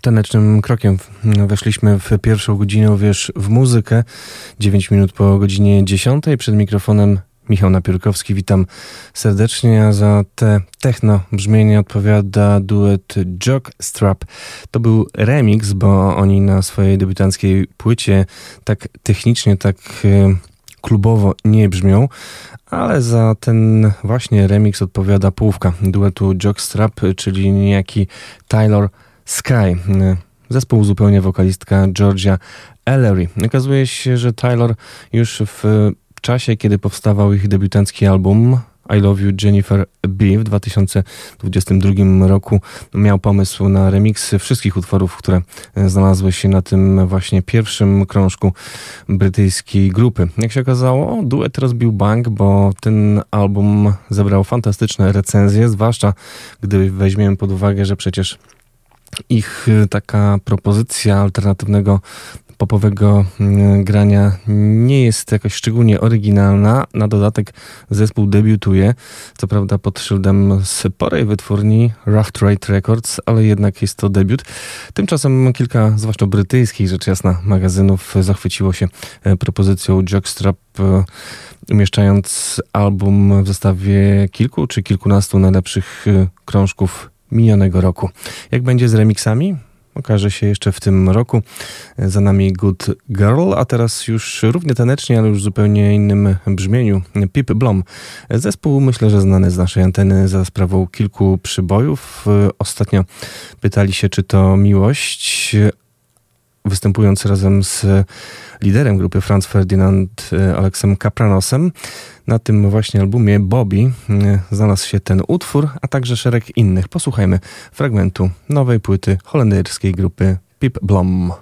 Tanecznym krokiem weszliśmy w pierwszą godzinę, wiesz, w muzykę. 9 minut po godzinie 10. Przed mikrofonem Michał Napiórkowski. Witam serdecznie. A za te techno brzmienie odpowiada duet Strap. To był remix, bo oni na swojej debiutanckiej płycie tak technicznie, tak e, klubowo nie brzmią, ale za ten właśnie remix odpowiada połówka duetu Strap, czyli niejaki Tyler Sky. Zespół uzupełnia wokalistka Georgia Ellery. Okazuje się, że Taylor już w czasie, kiedy powstawał ich debiutancki album, I Love You Jennifer B. W 2022 roku miał pomysł na remiksy wszystkich utworów, które znalazły się na tym właśnie pierwszym krążku brytyjskiej grupy. Jak się okazało, duet rozbił bank, bo ten album zebrał fantastyczne recenzje, zwłaszcza gdy weźmiemy pod uwagę, że przecież ich taka propozycja alternatywnego popowego mm, grania nie jest jakoś szczególnie oryginalna. Na dodatek zespół debiutuje, co prawda pod szyldem sporej wytwórni Rough Trade Records, ale jednak jest to debiut. Tymczasem kilka, zwłaszcza brytyjskich, rzecz jasna, magazynów zachwyciło się e, propozycją Jockstrap e, umieszczając album w zestawie kilku czy kilkunastu najlepszych e, krążków minionego roku. Jak będzie z remixami? Okaże się jeszcze w tym roku. Za nami Good Girl, a teraz już równie tanecznie, ale już w zupełnie innym brzmieniu. Pip Blom. Zespół myślę, że znany z naszej anteny za sprawą kilku przybojów. Ostatnio pytali się, czy to miłość, występując razem z liderem grupy Franz Ferdinand Aleksem Kapranosem. Na tym właśnie albumie Bobby e, znalazł się ten utwór, a także szereg innych. Posłuchajmy fragmentu nowej płyty holenderskiej grupy Pip Blom.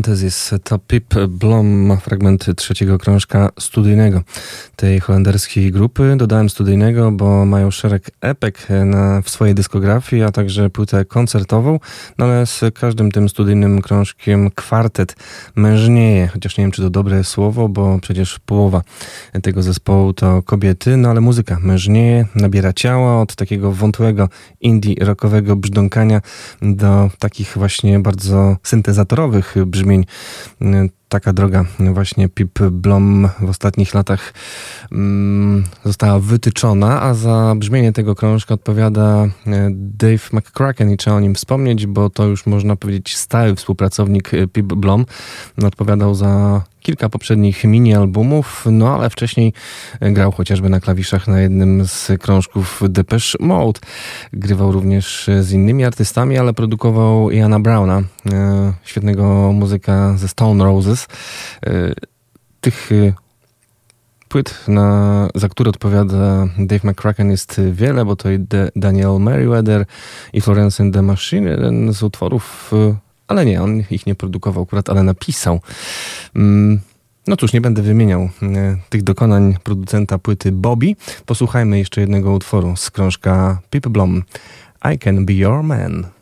Fantasies. To Pip Blom, fragment trzeciego krążka studyjnego tej holenderskiej grupy. Dodałem studyjnego, bo mają szereg epek na, w swojej dyskografii, a także płytę koncertową, no ale z każdym tym studyjnym krążkiem kwartet mężnieje, chociaż nie wiem, czy to dobre słowo, bo przecież połowa tego zespołu to kobiety, no ale muzyka mężnieje, nabiera ciała od takiego wątłego indie rockowego brzdąkania do takich właśnie bardzo syntezatorowych brzmień. Taka droga właśnie Pip Blom w ostatnich latach mm, została wytyczona, a za brzmienie tego krążka odpowiada e, Dave McCracken i trzeba o nim wspomnieć, bo to już można powiedzieć stały współpracownik e, Pip Blom. Odpowiadał za kilka poprzednich mini-albumów, no ale wcześniej grał chociażby na klawiszach na jednym z krążków Depeche Mode. Grywał również z innymi artystami, ale produkował Jana Browna, e, świetnego muzyka ze Stone Roses. E, tych e, płyt, na, za które odpowiada Dave McCracken jest wiele, bo to i Daniel Merriweather i Florence and the Machine, jeden z utworów ale nie, on ich nie produkował akurat, ale napisał. Mm, no cóż, nie będę wymieniał e, tych dokonań producenta płyty Bobby. Posłuchajmy jeszcze jednego utworu z krążka Pip Blom. I Can Be Your Man.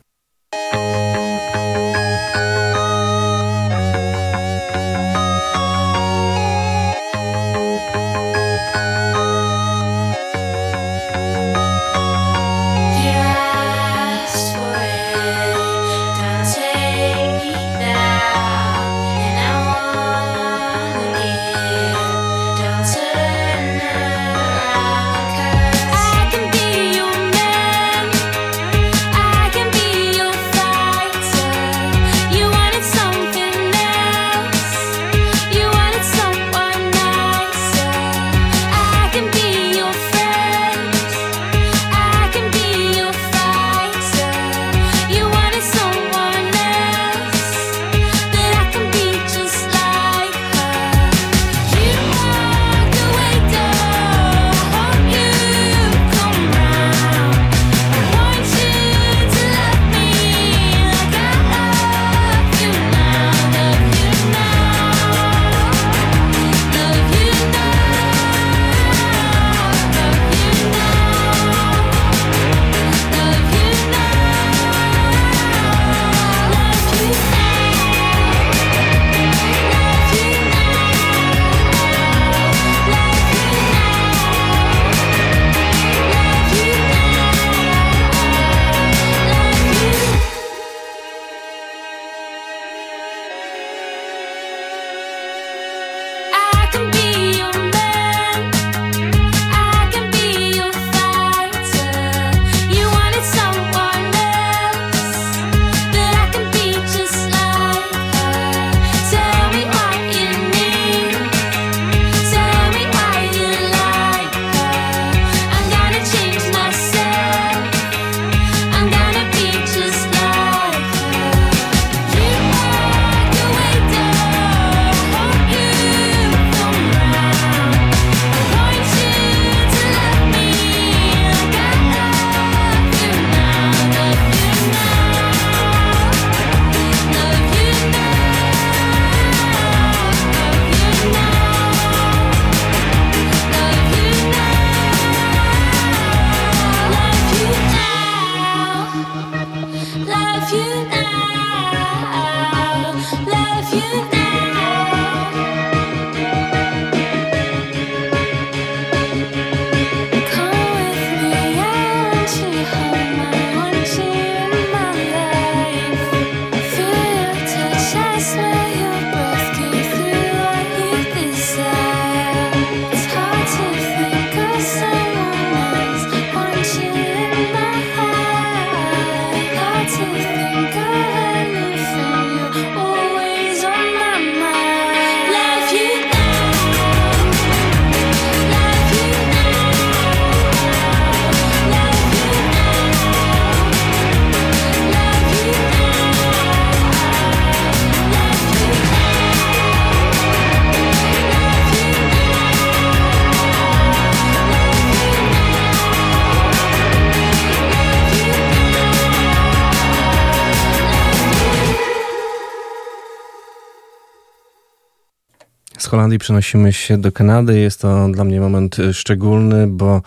Holandii przenosimy się do Kanady. Jest to dla mnie moment szczególny, bo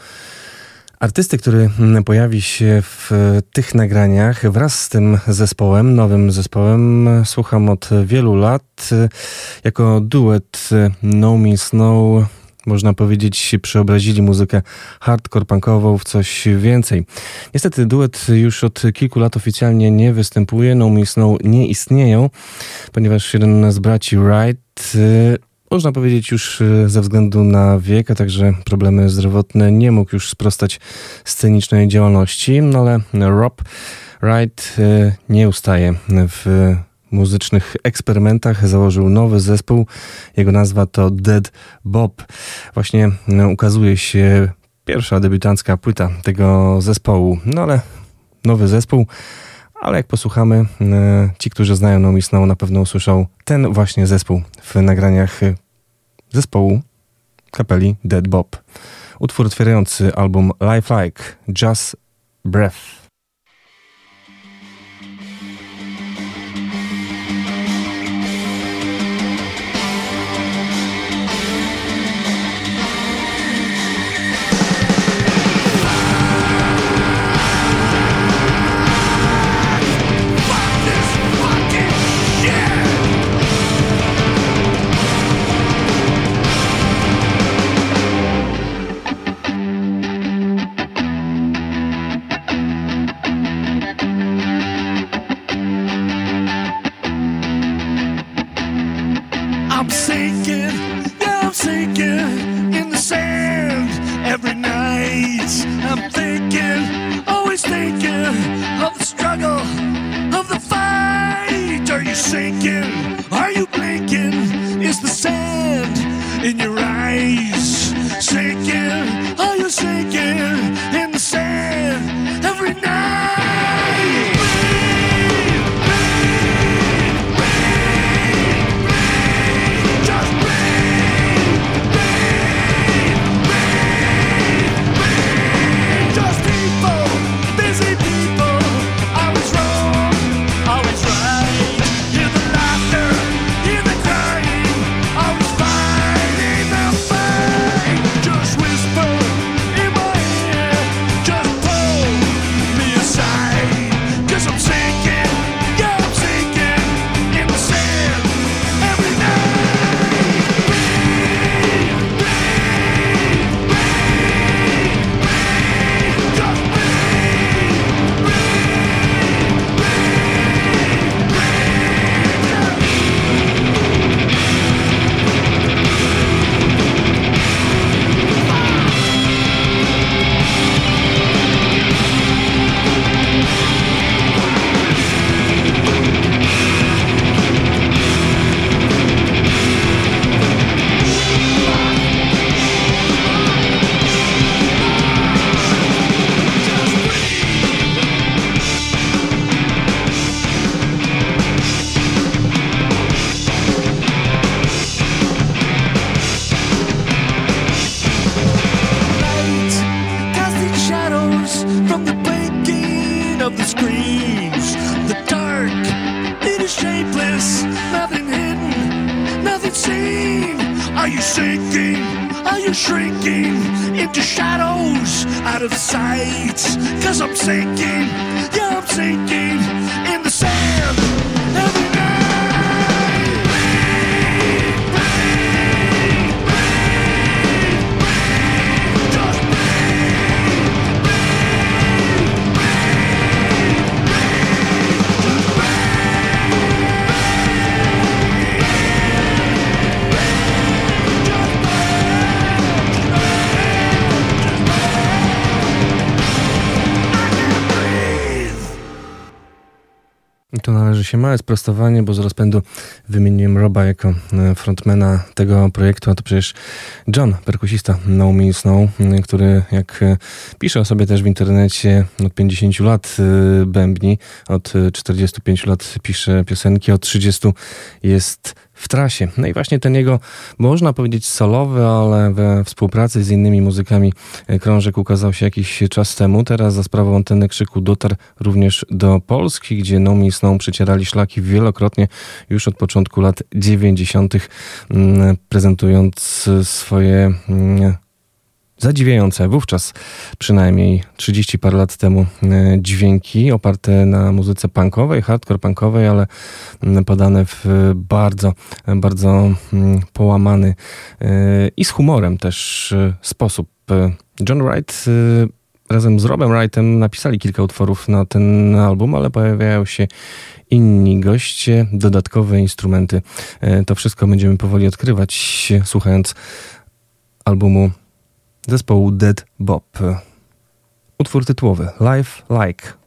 artysty, który pojawi się w tych nagraniach wraz z tym zespołem, nowym zespołem, słucham od wielu lat. Jako duet No Means No można powiedzieć, przeobrazili muzykę hardcore punkową w coś więcej. Niestety duet już od kilku lat oficjalnie nie występuje, No Means No nie istnieją, ponieważ jeden z braci Wright y, można powiedzieć już y, ze względu na wiek, a także problemy zdrowotne, nie mógł już sprostać scenicznej działalności, no ale Rob Wright y, nie ustaje w muzycznych eksperymentach założył nowy zespół. Jego nazwa to Dead Bob. Właśnie no, ukazuje się pierwsza debiutancka płyta tego zespołu. No ale nowy zespół. Ale jak posłuchamy, e, ci, którzy znają No Miss na pewno usłyszą ten właśnie zespół w nagraniach zespołu kapeli Dead Bob. Utwór otwierający album Lifelike, Just Breath. Małe sprostowanie, bo z rozpędu wymieniłem Roba jako e, frontmana tego projektu, a to przecież John, perkusista No Me Snow, który jak e, pisze sobie też w internecie od 50 lat e, bębni, od 45 lat pisze piosenki, od 30 jest w trasie. No i właśnie ten jego, można powiedzieć solowy, ale we współpracy z innymi muzykami e, krążek ukazał się jakiś czas temu. Teraz za sprawą anteny krzyku dotarł również do Polski, gdzie Nomi Snow przecierali szlaki wielokrotnie już od początku lat 90., mm, prezentując swoje mm, zadziwiające wówczas przynajmniej 30 parę lat temu e, dźwięki oparte na muzyce punkowej, hardcore punkowej, ale podane w bardzo, bardzo mm, połamany e, i z humorem też e, sposób. John Wright razem z Robem Wrightem napisali kilka utworów na ten album, ale pojawiają się inni goście, dodatkowe instrumenty. To wszystko będziemy powoli odkrywać, słuchając albumu zespołu Dead Bob. Utwór tytułowy Life Like.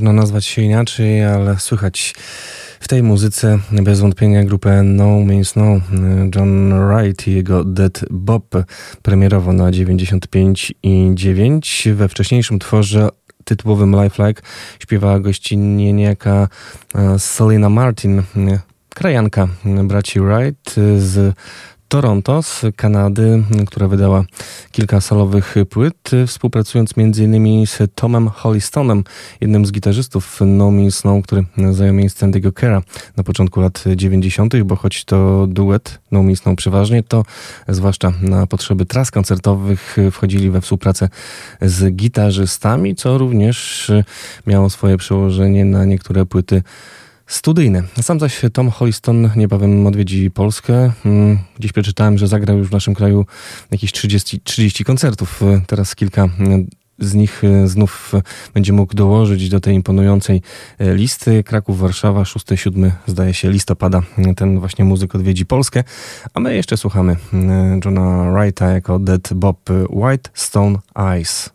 Można nazwać się inaczej, ale słychać w tej muzyce bez wątpienia grupę No Means No. John Wright i jego Dead Bob premierowo na 95 i 9. We wcześniejszym tworze tytułowym Lifelike śpiewała gościnnie niejaka e, Selena Martin, krajanka braci Wright z Toronto z Kanady, która wydała kilka solowych płyt, współpracując m.in. z Tomem Hollistonem, jednym z gitarzystów No Means No, który zajął miejsce Andy'ego Kera na początku lat 90., bo choć to duet No Means No przeważnie, to zwłaszcza na potrzeby tras koncertowych wchodzili we współpracę z gitarzystami, co również miało swoje przełożenie na niektóre płyty studyjne. Sam zaś Tom Holliston niebawem odwiedzi Polskę. Mm, dziś przeczytałem, że zagrał już w naszym kraju jakieś 30, 30 koncertów. Teraz kilka mm, z nich e, znów będzie mógł dołożyć do tej imponującej listy. Kraków, Warszawa, 6-7 zdaje się listopada. Ten właśnie muzyk odwiedzi Polskę. A my jeszcze słuchamy Johna Wrighta jako Dead Bob White Stone Eyes.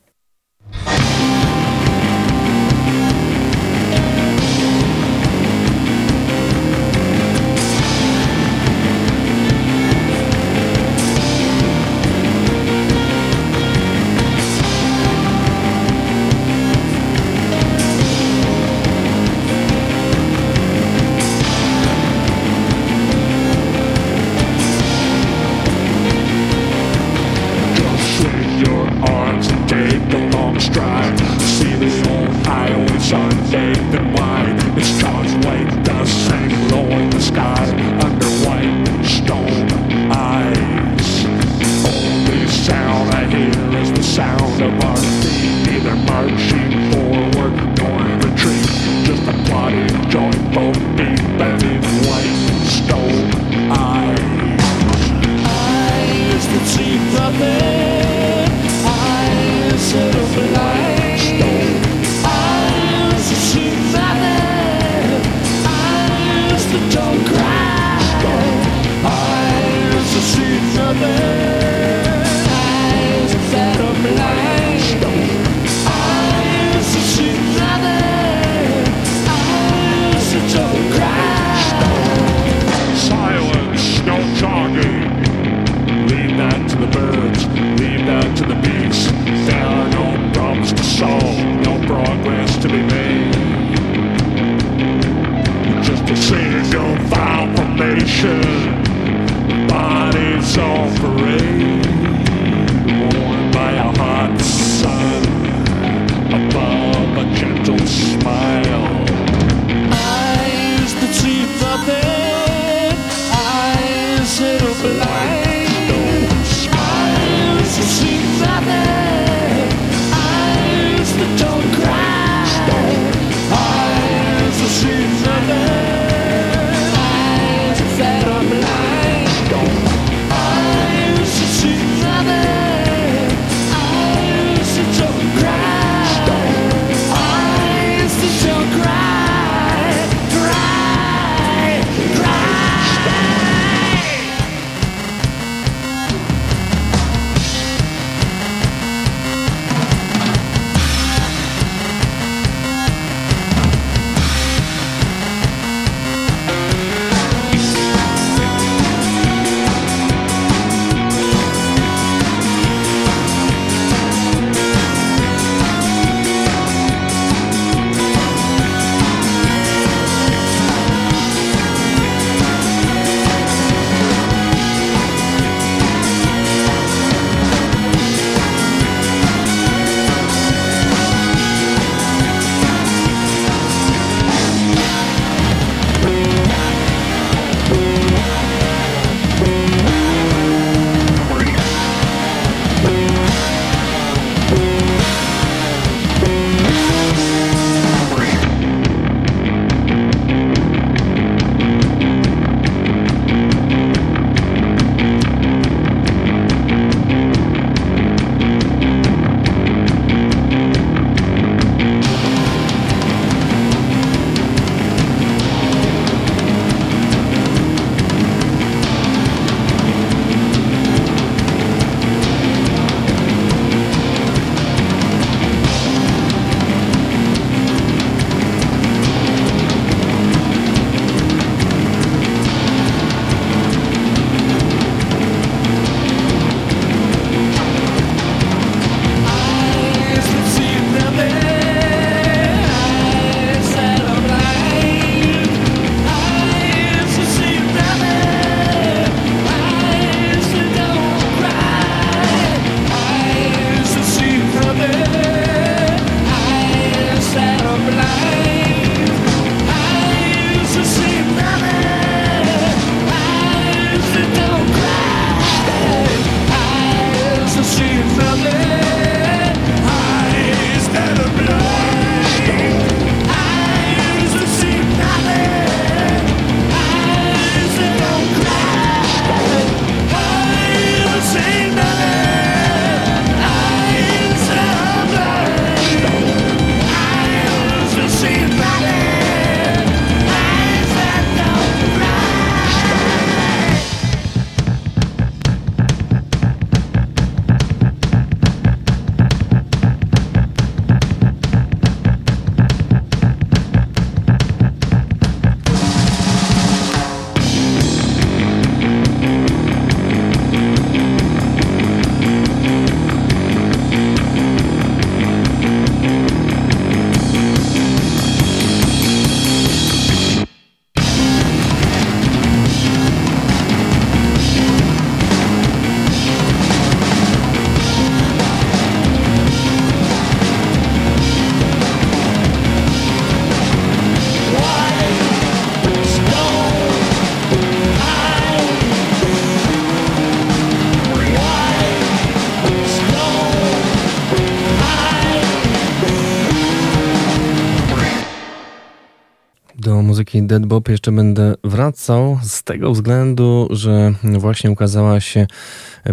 Dead Bob jeszcze będę wracał z tego względu, że właśnie ukazała się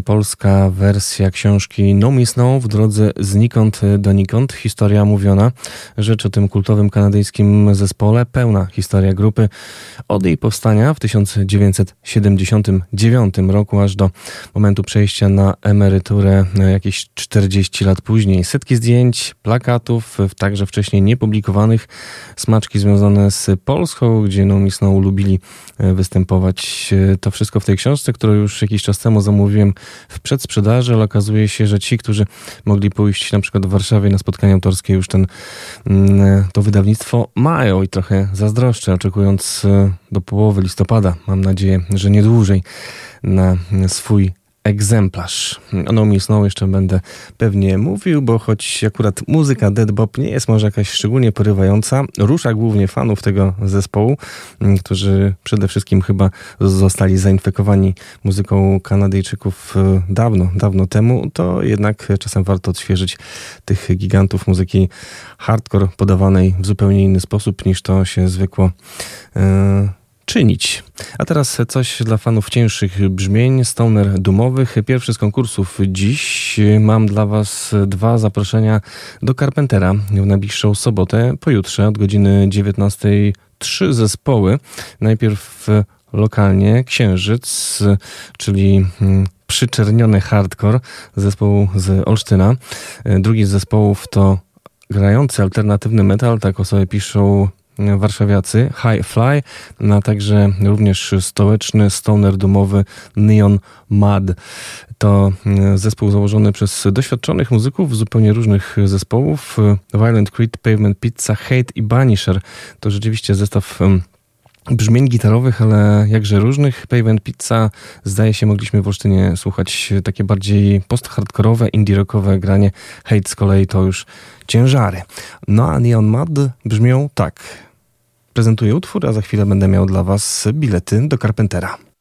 polska wersja książki No Miss w drodze znikąd donikąd. Historia mówiona. Rzecz o tym kultowym kanadyjskim zespole. Pełna historia grupy od jej powstania w 1979 roku aż do momentu przejścia na emeryturę jakieś 40 lat później. Setki zdjęć, plakatów, także wcześniej niepublikowanych, smaczki związane z Polską, gdzie Miss No lubili występować. To wszystko w tej książce, którą już jakiś czas temu zamówiłem w przedsprzedaży, ale okazuje się, że ci, którzy mogli pójść na przykład w Warszawie na spotkanie autorskie, już ten, mm, to wydawnictwo mają i trochę zazdroszczę, oczekując e, do połowy listopada, mam nadzieję, że nie dłużej, na swój egzemplarz. No Miss No jeszcze będę pewnie mówił, bo choć akurat muzyka Dead Bob nie jest może jakaś szczególnie porywająca, rusza głównie fanów tego zespołu, mm, którzy przede wszystkim chyba zostali zainfekowani muzyką Kanadyjczyków e, dawno, dawno temu, to jednak czasem warto odświeżyć tych gigantów muzyki hardcore podawanej w zupełnie inny sposób niż to się zwykło yy, czynić. A teraz coś dla fanów cięższych brzmień, stoner dumowych. Pierwszy z konkursów dziś. Mam dla Was dwa zaproszenia do Carpentera w najbliższą sobotę, pojutrze od godziny 19. Trzy zespoły. Najpierw lokalnie Księżyc, czyli mm, przyczerniony hardcore, zespoł z Olsztyna. Drugi z zespołów to grający alternatywny metal, tak o sobie piszą warszawiacy High Fly, a także również stołeczny stoner domowy Neon Mad. To e, zespół założony przez doświadczonych muzyków z zupełnie różnych zespołów. Violent Creed, Pavement Pizza, Hate i Banisher. To rzeczywiście zestaw brzmień gitarowych, ale jakże różnych. Pavement Pizza, zdaje się, mogliśmy w Olsztynie słuchać takie bardziej post-hardkorowe, indie-rockowe granie. Hate z kolei to już ciężary. No a Neon Mad brzmią tak. Prezentuję utwór, a za chwilę będę miał dla Was bilety do Carpentera.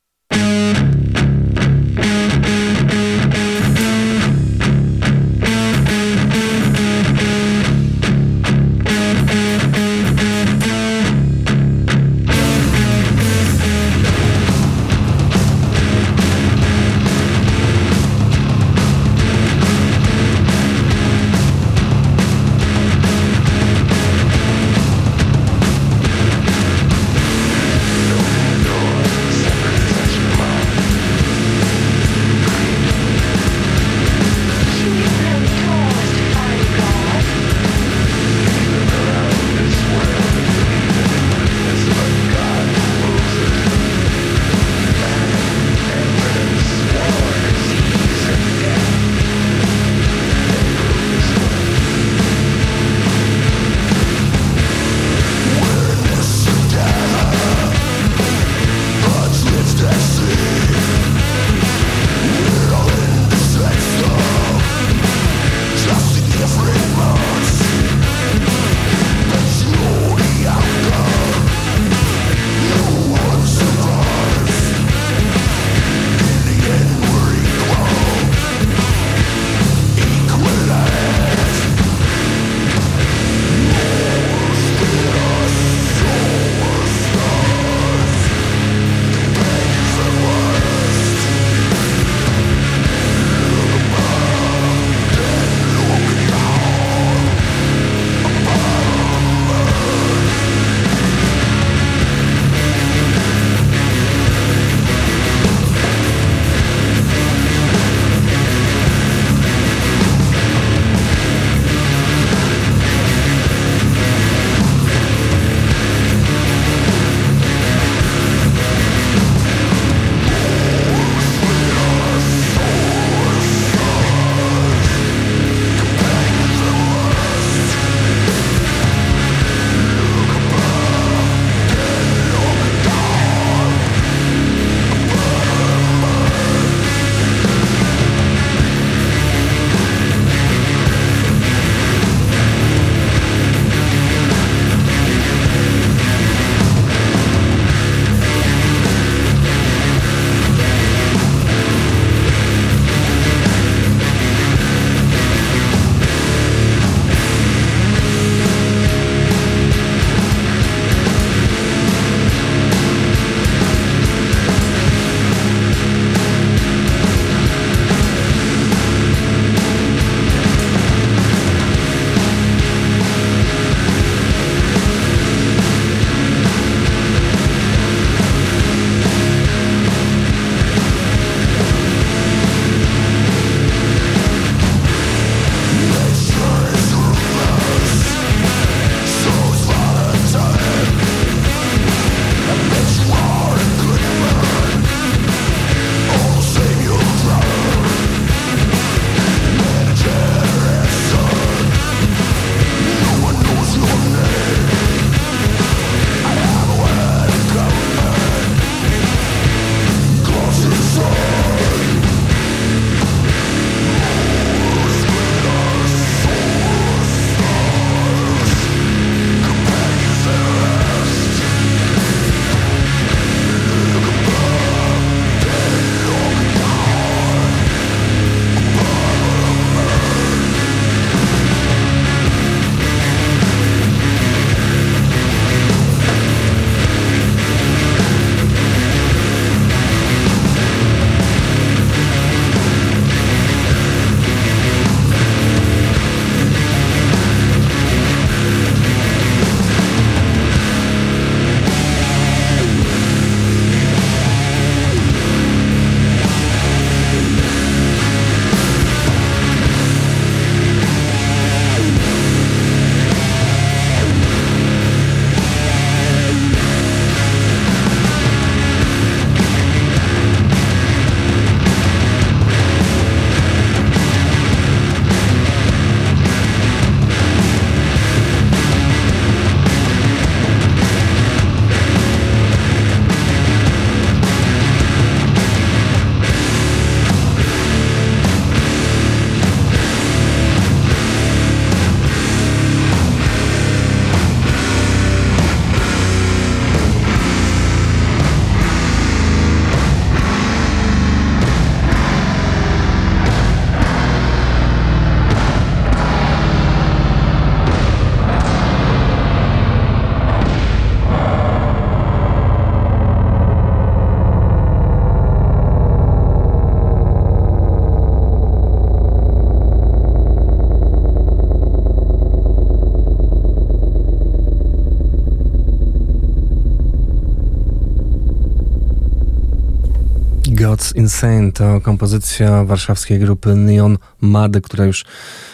Insane to kompozycja warszawskiej grupy Neon Mad, która już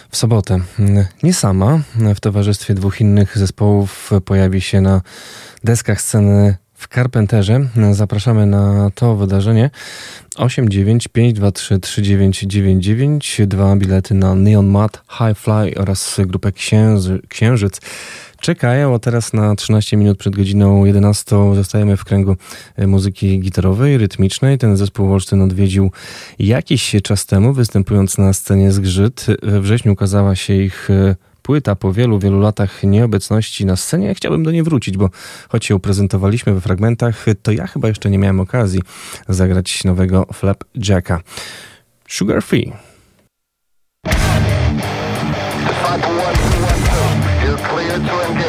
w sobotę nie sama, w towarzystwie dwóch innych zespołów pojawi się na deskach sceny w Carpenterze. Zapraszamy na to wydarzenie. 895233999, 3999, dwa bilety na Neon Mad, High Fly oraz grupę Księży, Księżyc czekają. Teraz na 13 minut przed godziną 11 zostajemy w kręgu e, muzyki gitarowej, rytmicznej. Ten zespół Olsztyn odwiedził jakiś czas temu, występując na scenie Zgrzyt. We wrześniu ukazała się ich e, płyta po wielu, wielu latach nieobecności na scenie. Chciałbym do niej wrócić, bo choć ją prezentowaliśmy we fragmentach, to ja chyba jeszcze nie miałem okazji zagrać nowego Flap Jacka. Sugar Free. It's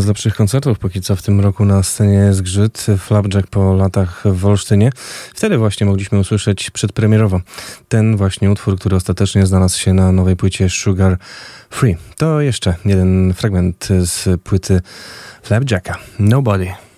z lepszych koncertów póki co w tym roku na scenie Zgrzyt, Flapjack po latach w Wolsztynie. Wtedy właśnie mogliśmy usłyszeć przedpremierowo ten właśnie utwór, który ostatecznie znalazł się na nowej płycie Sugar Free. To jeszcze jeden fragment z płyty Flapjacka. Nobody.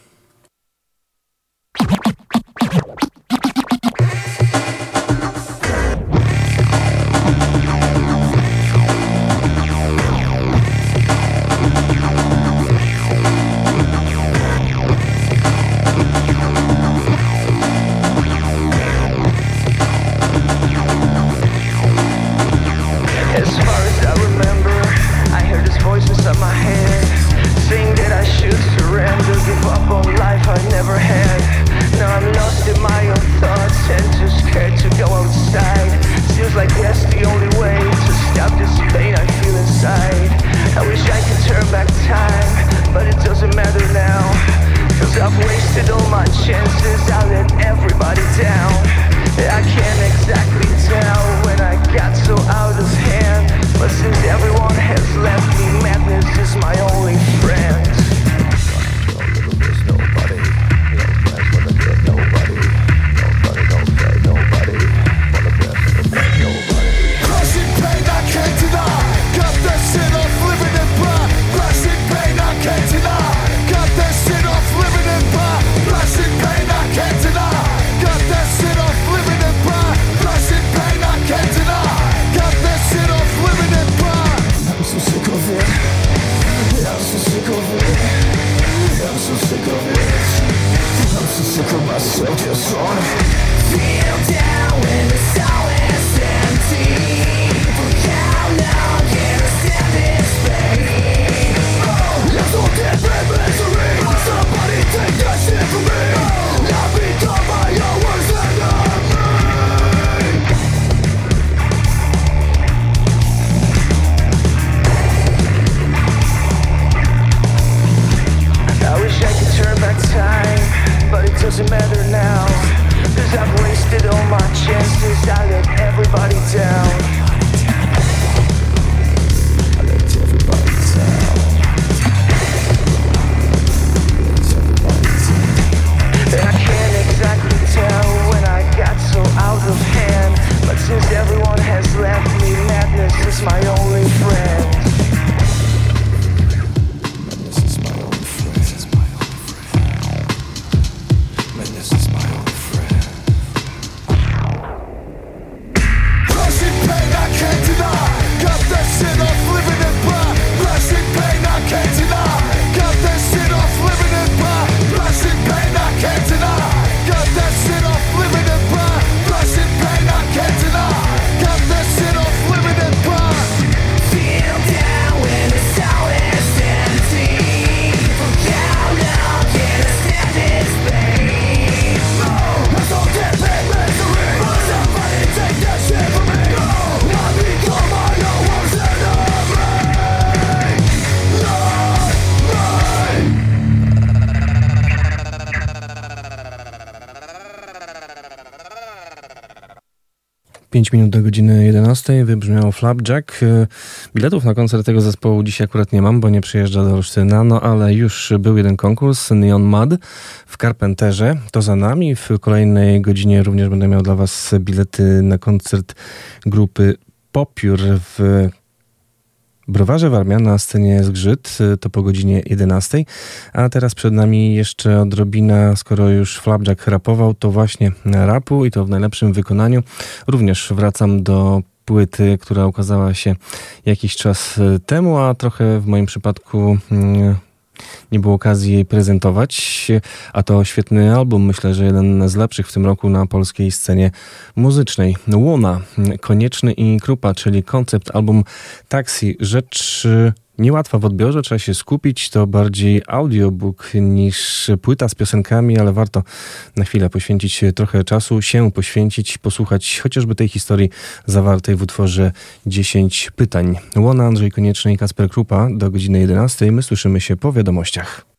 shall let everybody down. Minut do godziny 11 wybrzmiał Flapjack. E, biletów na koncert tego zespołu dzisiaj akurat nie mam, bo nie przyjeżdża do Olsztyna, no ale już był jeden konkurs, Neon Mud w Carpenterze. To za nami. W kolejnej godzinie również będę miał dla Was bilety na koncert grupy Popiór w Browarze Warmia na scenie Zgrzyt, y, to po godzinie 11. A teraz przed nami jeszcze odrobina, skoro już Flapjack rapował, to właśnie rapu i to w najlepszym wykonaniu. Również wracam do płyty, która ukazała się jakiś czas y, temu, a trochę w moim przypadku mm, nie było okazji jej prezentować, a to świetny album, myślę, że jeden z lepszych w tym roku na polskiej scenie muzycznej. Łona, Konieczny i Krupa, czyli koncept album Taxi, rzecz niełatwa w odbiorze, trzeba się skupić. To bardziej audiobook niż płyta z piosenkami, ale warto na chwilę poświęcić trochę czasu, się poświęcić, posłuchać chociażby tej historii zawartej w utworze 10 pytań. Łona Andrzej Konieczny i Kasper Krupa do godziny 11. My słyszymy się po wiadomościach.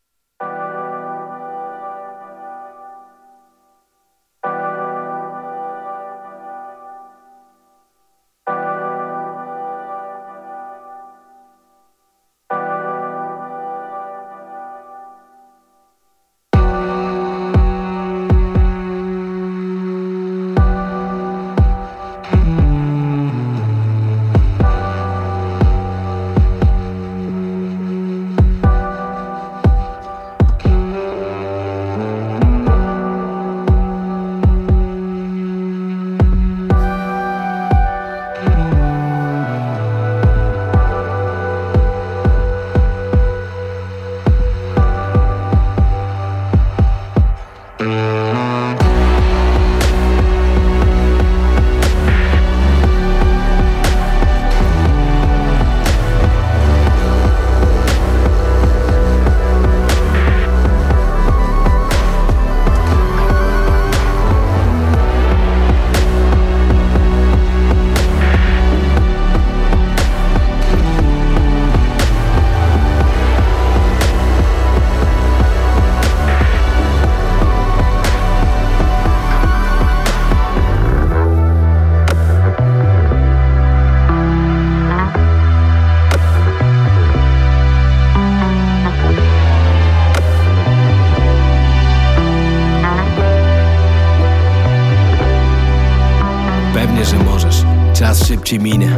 Szybciej minie.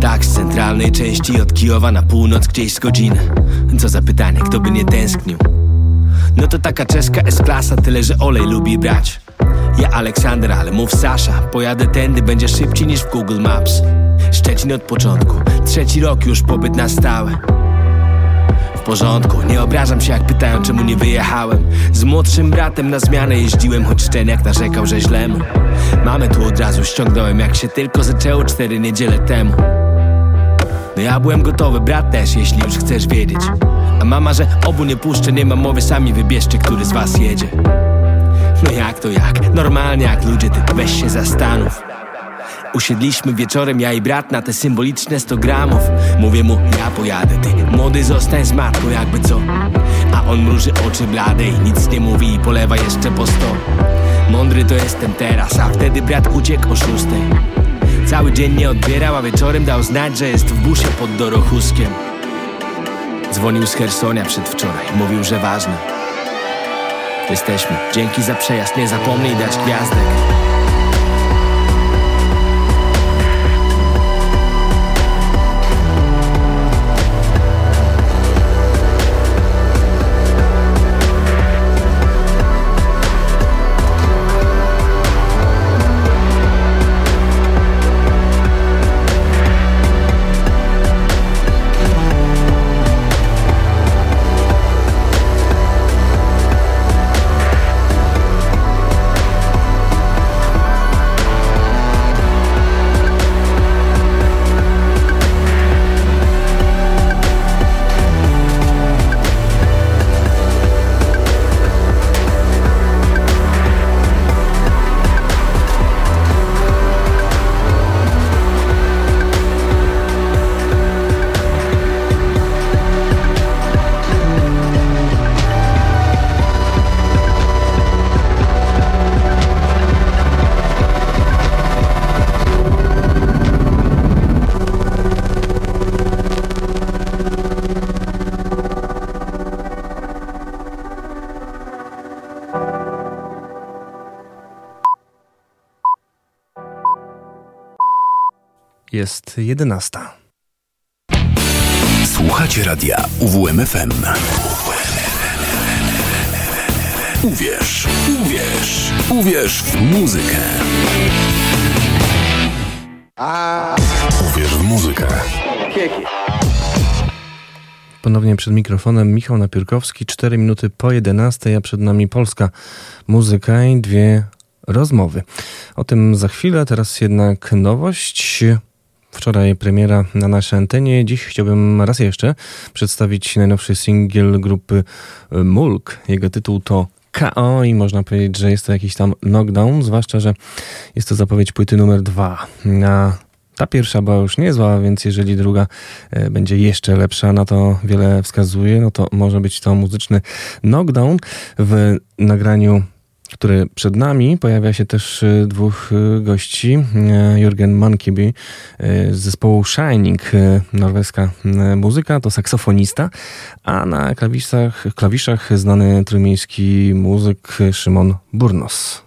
Tak, z centralnej części od Kijowa na północ gdzieś z godziny. Co za pytanie, kto by nie tęsknił? No to taka czeska S-klasa, tyle że olej lubi brać. Ja Aleksander, ale mów Sasza. Pojadę tędy, będzie szybciej niż w Google Maps. Szczecin od początku, trzeci rok już pobyt na stałe porządku, nie obrażam się jak pytają czemu nie wyjechałem. Z młodszym bratem na zmianę jeździłem, choć szczeniak narzekał, że źle mu. Mamy tu od razu ściągnąłem jak się tylko zaczęło cztery niedziele temu. No ja byłem gotowy, brat też, jeśli już chcesz wiedzieć. A mama, że obu nie puszczę, nie ma mowy, sami wybierzcie, który z was jedzie. No jak to jak? Normalnie jak ludzie, ty weź się zastanów Usiedliśmy wieczorem, ja i brat na te symboliczne 100 gramów. Mówię mu, ja pojadę, ty młody zostań z matką jakby co. A on mruży oczy blade i nic nie mówi i polewa jeszcze po sto. Mądry to jestem teraz, a wtedy brat uciekł o szóstej. Cały dzień nie odbierał, a wieczorem dał znać, że jest w busie pod Dorochuskiem. Dzwonił z Hersonia przedwczoraj, mówił, że ważne. Jesteśmy, dzięki za przejazd, nie zapomnij dać gwiazdek Jest jedenasta. Słuchacie radia UWMFM. Uwierz, uwierz, uwierz w muzykę. Uwierz w muzykę. Ponownie przed mikrofonem Michał Napiórkowski, 4 minuty po 11, a przed nami polska muzyka i dwie rozmowy. O tym za chwilę, teraz jednak nowość. Wczoraj premiera na naszej antenie. Dziś chciałbym raz jeszcze przedstawić najnowszy singiel grupy e, Mulk. Jego tytuł to KO i można powiedzieć, że jest to jakiś tam knockdown, zwłaszcza, że jest to zapowiedź płyty numer dwa. A ta pierwsza była już niezła, więc jeżeli druga e, będzie jeszcze lepsza, na to wiele wskazuje, no to może być to muzyczny knockdown w nagraniu który przed nami. Pojawia się też y, dwóch y, gości. Y, Jürgen Mankeby z zespołu Shining, norweska muzyka, to saksofonista, a na klawiszach, klawiszach znany trójmiejski muzyk Szymon Burnos.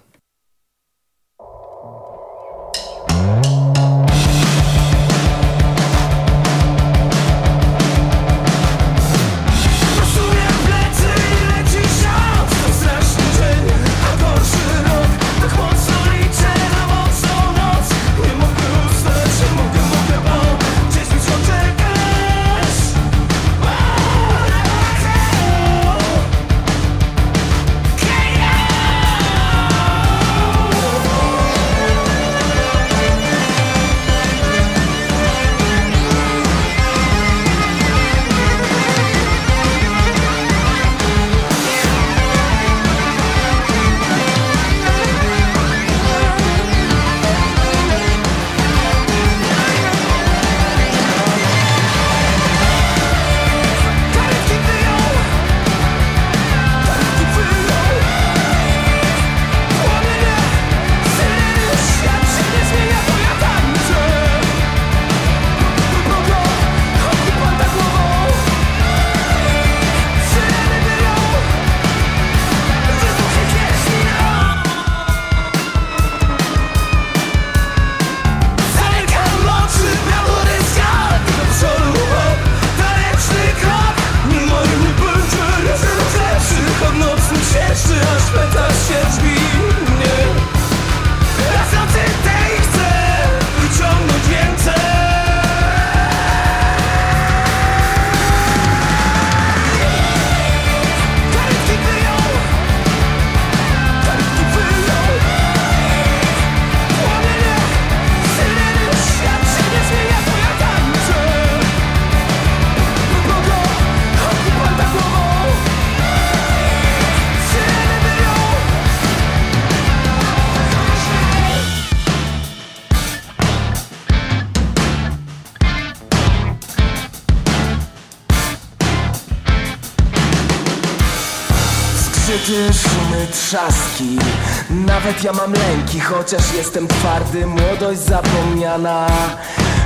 Chociaż jestem twardy Młodość zapomniana.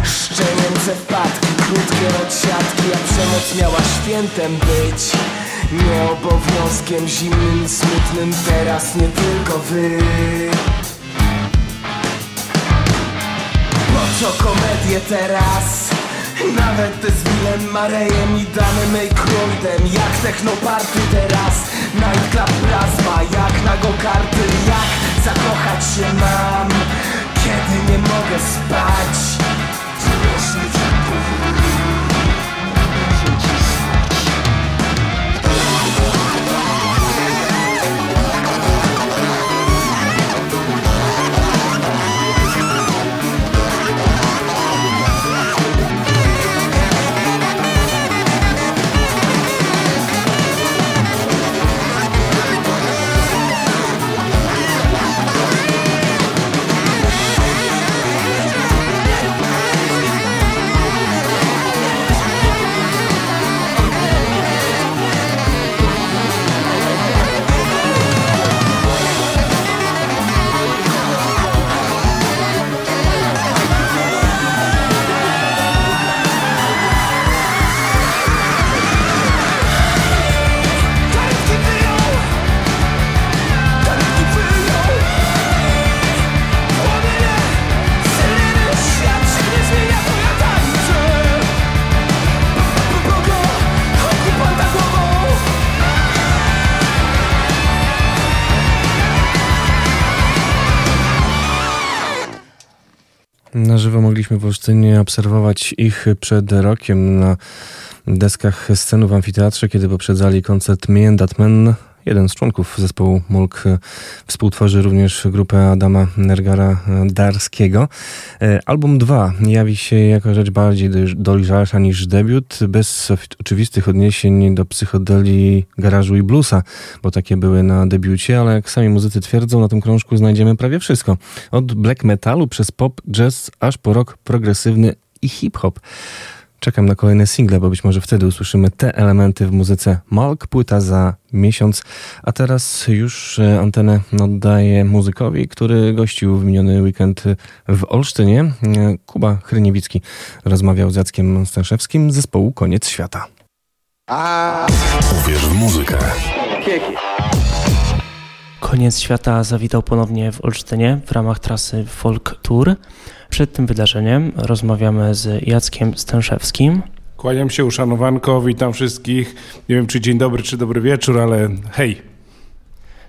Szczenięce wpadki, krótkie odsiadki A przemoc miała świętem być. Nie obowiązkiem zimnym smutnym Teraz nie tylko wy. Po co komedię teraz? Nawet te z Willem Marejem i Danem Aykroydem. Jak technoparty teraz? Nightclub plazma Jak na go karty Jak zakochać się mam. Kiedy nie mogę spać żywo mogliśmy w Olsztynie obserwować ich przed rokiem na deskach sceny w amfiteatrze, kiedy poprzedzali koncert Me. Jeden z członków zespołu Mulk współtworzy również grupę Adama Nergara Darskiego. Album 2 jawi się jako rzecz bardziej dojrzalsza niż debiut, bez oczywistych odniesień do psychodelii, garażu i bluesa, bo takie były na debiucie, ale jak sami muzycy twierdzą, na tym krążku znajdziemy prawie wszystko. Od black metalu przez pop, jazz, aż po rock progresywny i hip-hop. Czekam na kolejne single, bo być może wtedy usłyszymy te elementy w muzyce Malk, płyta za miesiąc. A teraz już antenę oddaję muzykowi, który gościł w miniony weekend w Olsztynie. Kuba Chryniewicki rozmawiał z Jackiem Stęszewskim z zespołu Koniec Świata. Uwierz w muzykę. Koniec Świata zawitał ponownie w Olsztynie w ramach trasy Folk Tour. Przed tym wydarzeniem rozmawiamy z Jackiem Stęszewskim. Kłaniam się, uszanowanko, witam wszystkich. Nie wiem, czy dzień dobry, czy dobry wieczór, ale hej.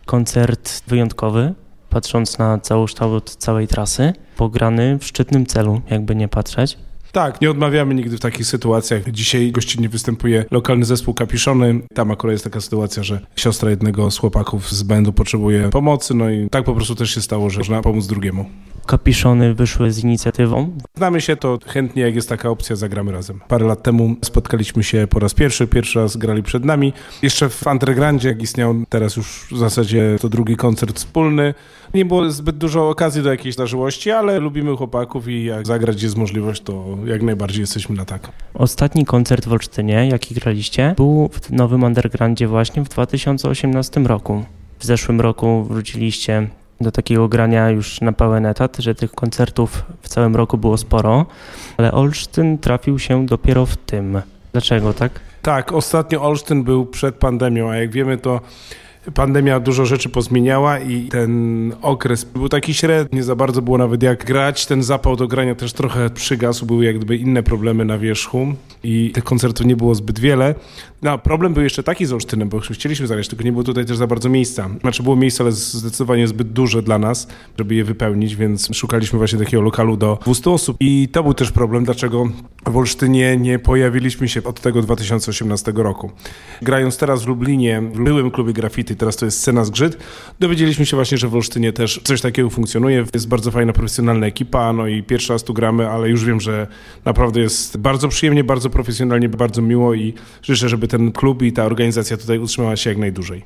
Koncert wyjątkowy, patrząc na całokształt całej trasy, pograny w szczytnym celu, jakby nie patrzeć. Tak, nie odmawiamy nigdy w takich sytuacjach. Dzisiaj gościnnie występuje lokalny zespół Kapiszony. Tam akurat jest taka sytuacja, że siostra jednego z chłopaków z bandu potrzebuje pomocy, no i tak po prostu też się stało, że można pomóc drugiemu. Kapiszony wyszły z inicjatywą. Znamy się, to chętnie jak jest taka opcja, zagramy razem. Parę lat temu spotkaliśmy się po raz pierwszy, pierwszy raz grali przed nami. Jeszcze w Undergroundzie, jak istniał, teraz już w zasadzie to drugi koncert wspólny. Nie było zbyt dużo okazji do jakiejś zażyłości, ale lubimy chłopaków i jak zagrać jest możliwość, to jak najbardziej jesteśmy na tak. Ostatni koncert w Olsztynie, jaki graliście, był w Nowym Undergroundzie właśnie w 2018 roku. W zeszłym roku wróciliście do takiego grania już na pełen etat, że tych koncertów w całym roku było sporo, ale Olsztyn trafił się dopiero w tym. Dlaczego tak? Tak, ostatnio Olsztyn był przed pandemią, a jak wiemy to pandemia dużo rzeczy pozmieniała i ten okres był taki średni, nie za bardzo było nawet jak grać. Ten zapał do grania też trochę przygasł, były jak gdyby inne problemy na wierzchu i tych koncertów nie było zbyt wiele. No, problem był jeszcze taki z Olsztynem, bo chcieliśmy zagrać, tylko nie było tutaj też za bardzo miejsca. Znaczy było miejsce, ale zdecydowanie zbyt duże dla nas, żeby je wypełnić, więc szukaliśmy właśnie takiego lokalu do 200 osób i to był też problem, dlaczego w Olsztynie nie pojawiliśmy się od tego 2018 roku. Grając teraz w Lublinie, w byłym klubie graffiti, teraz to jest scena zgrzyt, dowiedzieliśmy się właśnie, że w Olsztynie też coś takiego funkcjonuje. Jest bardzo fajna, profesjonalna ekipa, no i pierwszy raz tu gramy, ale już wiem, że naprawdę jest bardzo przyjemnie, bardzo profesjonalnie, bardzo miło i życzę, żeby ten klub i ta organizacja tutaj utrzymała się jak najdłużej.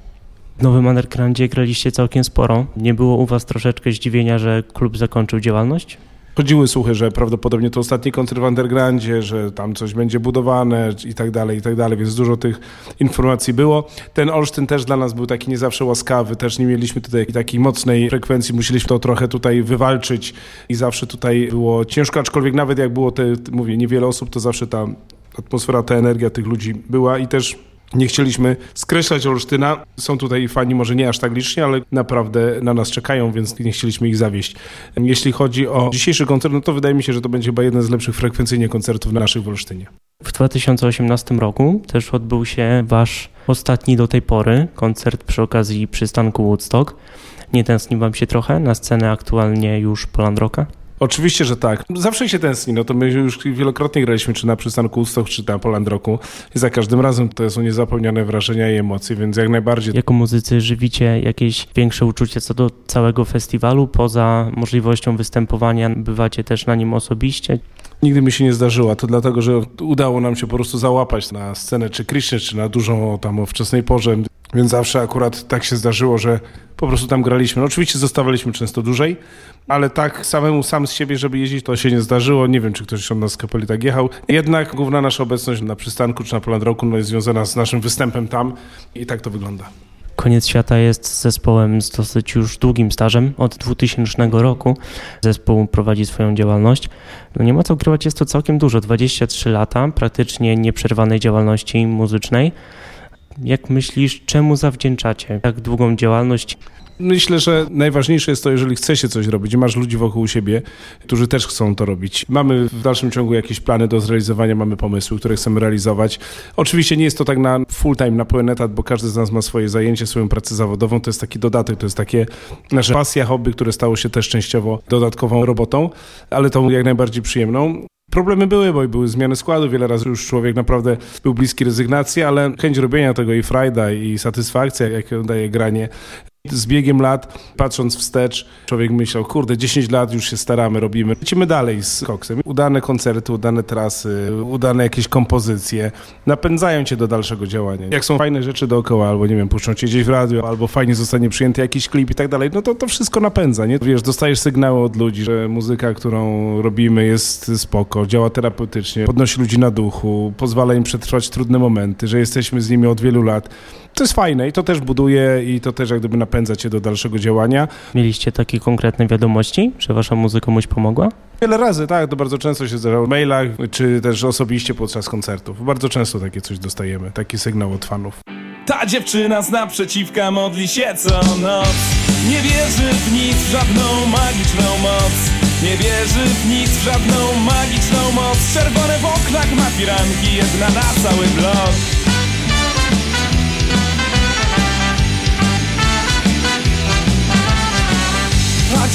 W Nowym Undergroundzie graliście całkiem sporo. Nie było u Was troszeczkę zdziwienia, że klub zakończył działalność? Chodziły słuchy, że prawdopodobnie to ostatni koncert w Undergroundzie, że tam coś będzie budowane i tak dalej, i tak dalej, więc dużo tych informacji było. Ten Olsztyn też dla nas był taki nie zawsze łaskawy, też nie mieliśmy tutaj takiej mocnej frekwencji, musieliśmy to trochę tutaj wywalczyć i zawsze tutaj było ciężko, aczkolwiek nawet jak było te, mówię, niewiele osób, to zawsze ta atmosfera, ta energia tych ludzi była i też nie chcieliśmy skreślać Olsztyna. Są tutaj fani, może nie aż tak liczni, ale naprawdę na nas czekają, więc nie chcieliśmy ich zawieść. Jeśli chodzi o dzisiejszy koncert, no to wydaje mi się, że to będzie chyba jeden z lepszych frekwencyjnie koncertów naszych w Olsztynie. W 2018 roku też odbył się wasz ostatni do tej pory koncert przy okazji przystanku Woodstock. Nie tęskni wam się trochę na scenę aktualnie już Polandroka? Oczywiście, że tak. Zawsze się tęskni, no to my już wielokrotnie graliśmy, czy na przystanku Ustok, czy na Poland Roku i za każdym razem to są niezapomniane wrażenia i emocje, więc jak najbardziej. Jako muzycy żywicie jakieś większe uczucie co do całego festiwalu, poza możliwością występowania, bywacie też na nim osobiście? Nigdy mi się nie zdarzyła, to dlatego, że udało nam się po prostu załapać na scenę, czy Krishna, czy na dużą tam o wczesnej porze, więc zawsze akurat tak się zdarzyło, że po prostu tam graliśmy. No oczywiście zostawaliśmy często dłużej, ale tak samemu sam z siebie, żeby jeździć, to się nie zdarzyło. Nie wiem, czy ktoś od nas z kapeli tak jechał. Jednak główna nasza obecność na przystanku czy na Poland Roku no, jest związana z naszym występem tam i tak to wygląda. Koniec Świata jest zespołem z dosyć już długim stażem. Od 2000 roku zespół prowadzi swoją działalność. No nie ma co ukrywać, jest to całkiem dużo. 23 lata praktycznie nieprzerwanej działalności muzycznej. Jak myślisz, czemu zawdzięczacie tak długą działalność? Myślę, że najważniejsze jest to, jeżeli chce się coś robić masz ludzi wokół siebie, którzy też chcą to robić. Mamy w dalszym ciągu jakieś plany do zrealizowania, mamy pomysły, które chcemy realizować. Oczywiście nie jest to tak na full time, na pełen etat, bo każdy z nas ma swoje zajęcie, swoją pracę zawodową. To jest taki dodatek, to jest takie nasze pasja, hobby, które stało się też częściowo dodatkową robotą, ale tą jak najbardziej przyjemną. Problemy były, bo były zmiany składu, wiele razy już człowiek naprawdę był bliski rezygnacji, ale chęć robienia tego i frajda i satysfakcja, jaką daje granie z biegiem lat, patrząc wstecz, człowiek myślał, kurde, 10 lat już się staramy, robimy. Lecimy dalej z koksem. Udane koncerty, udane trasy, udane jakieś kompozycje napędzają cię do dalszego działania. Jak są fajne rzeczy dookoła, albo nie wiem, puszczą cię gdzieś w radio, albo fajnie zostanie przyjęty jakiś klip i tak dalej, no to to wszystko napędza, nie? Wiesz, dostajesz sygnały od ludzi, że muzyka, którą robimy jest spoko, działa terapeutycznie, podnosi ludzi na duchu, pozwala im przetrwać trudne momenty, że jesteśmy z nimi od wielu lat to jest fajne i to też buduje i to też jak gdyby napędza cię do dalszego działania. Mieliście takie konkretne wiadomości, że wasza muzyka komuś pomogła? Wiele razy, tak, to bardzo często się zdarzało w mailach, czy też osobiście podczas koncertów. Bardzo często takie coś dostajemy, taki sygnał od fanów. Ta dziewczyna z naprzeciwka modli się co noc Nie wierzy w nic, w żadną magiczną moc Nie wierzy w nic, w żadną magiczną moc Czerwone w oknach ma firanki, jedna na cały blok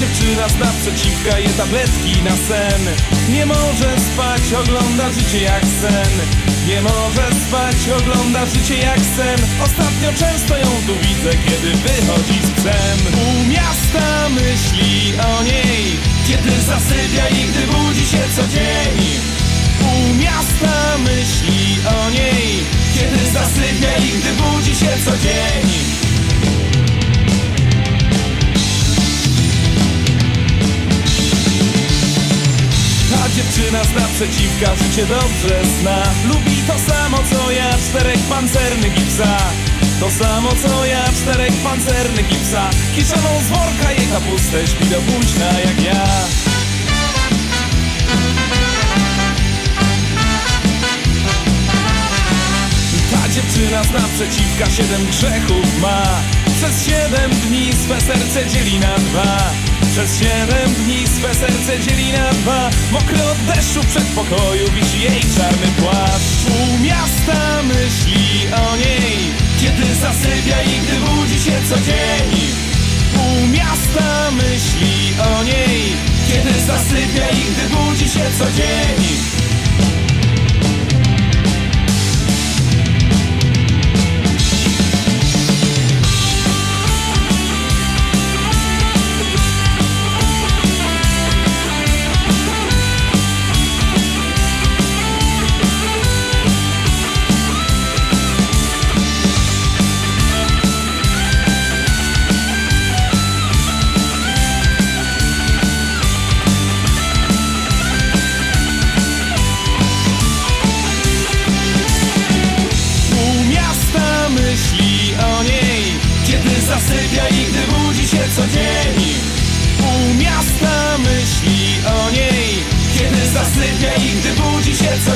dziewczyna z naprzeciwka je tabletki na sen. Nie może spać, ogląda życie jak sen. Nie może spać, ogląda życie jak sen. Ostatnio często ją tu widzę, kiedy wychodzi z psem. U miasta myśli o niej Kiedy zasypia i gdy budzi się co dzień. U miasta myśli o niej Kiedy zasypia i gdy budzi się co dzień dziewczyna z naprzeciwka życie dobrze zna. Lubi to samo co ja, czterech pancernych i psa To samo co ja, czterech pancernych i psa Kiszoną z worka jej kapustę śpi do późna jak ja. Ta dziewczyna z naprzeciwka siedem grzechów ma Przez siedem dni swe serce dzieli na dwa. Przez siedem dni swe serce dzieli na dwa. Mokry od deszczu przed pokoju wisi jej czarny płaszcz. U miasta myśli o niej Kiedy zasypia i gdy budzi się co dzień. U miasta myśli o niej Kiedy zasypia i gdy budzi się co dzień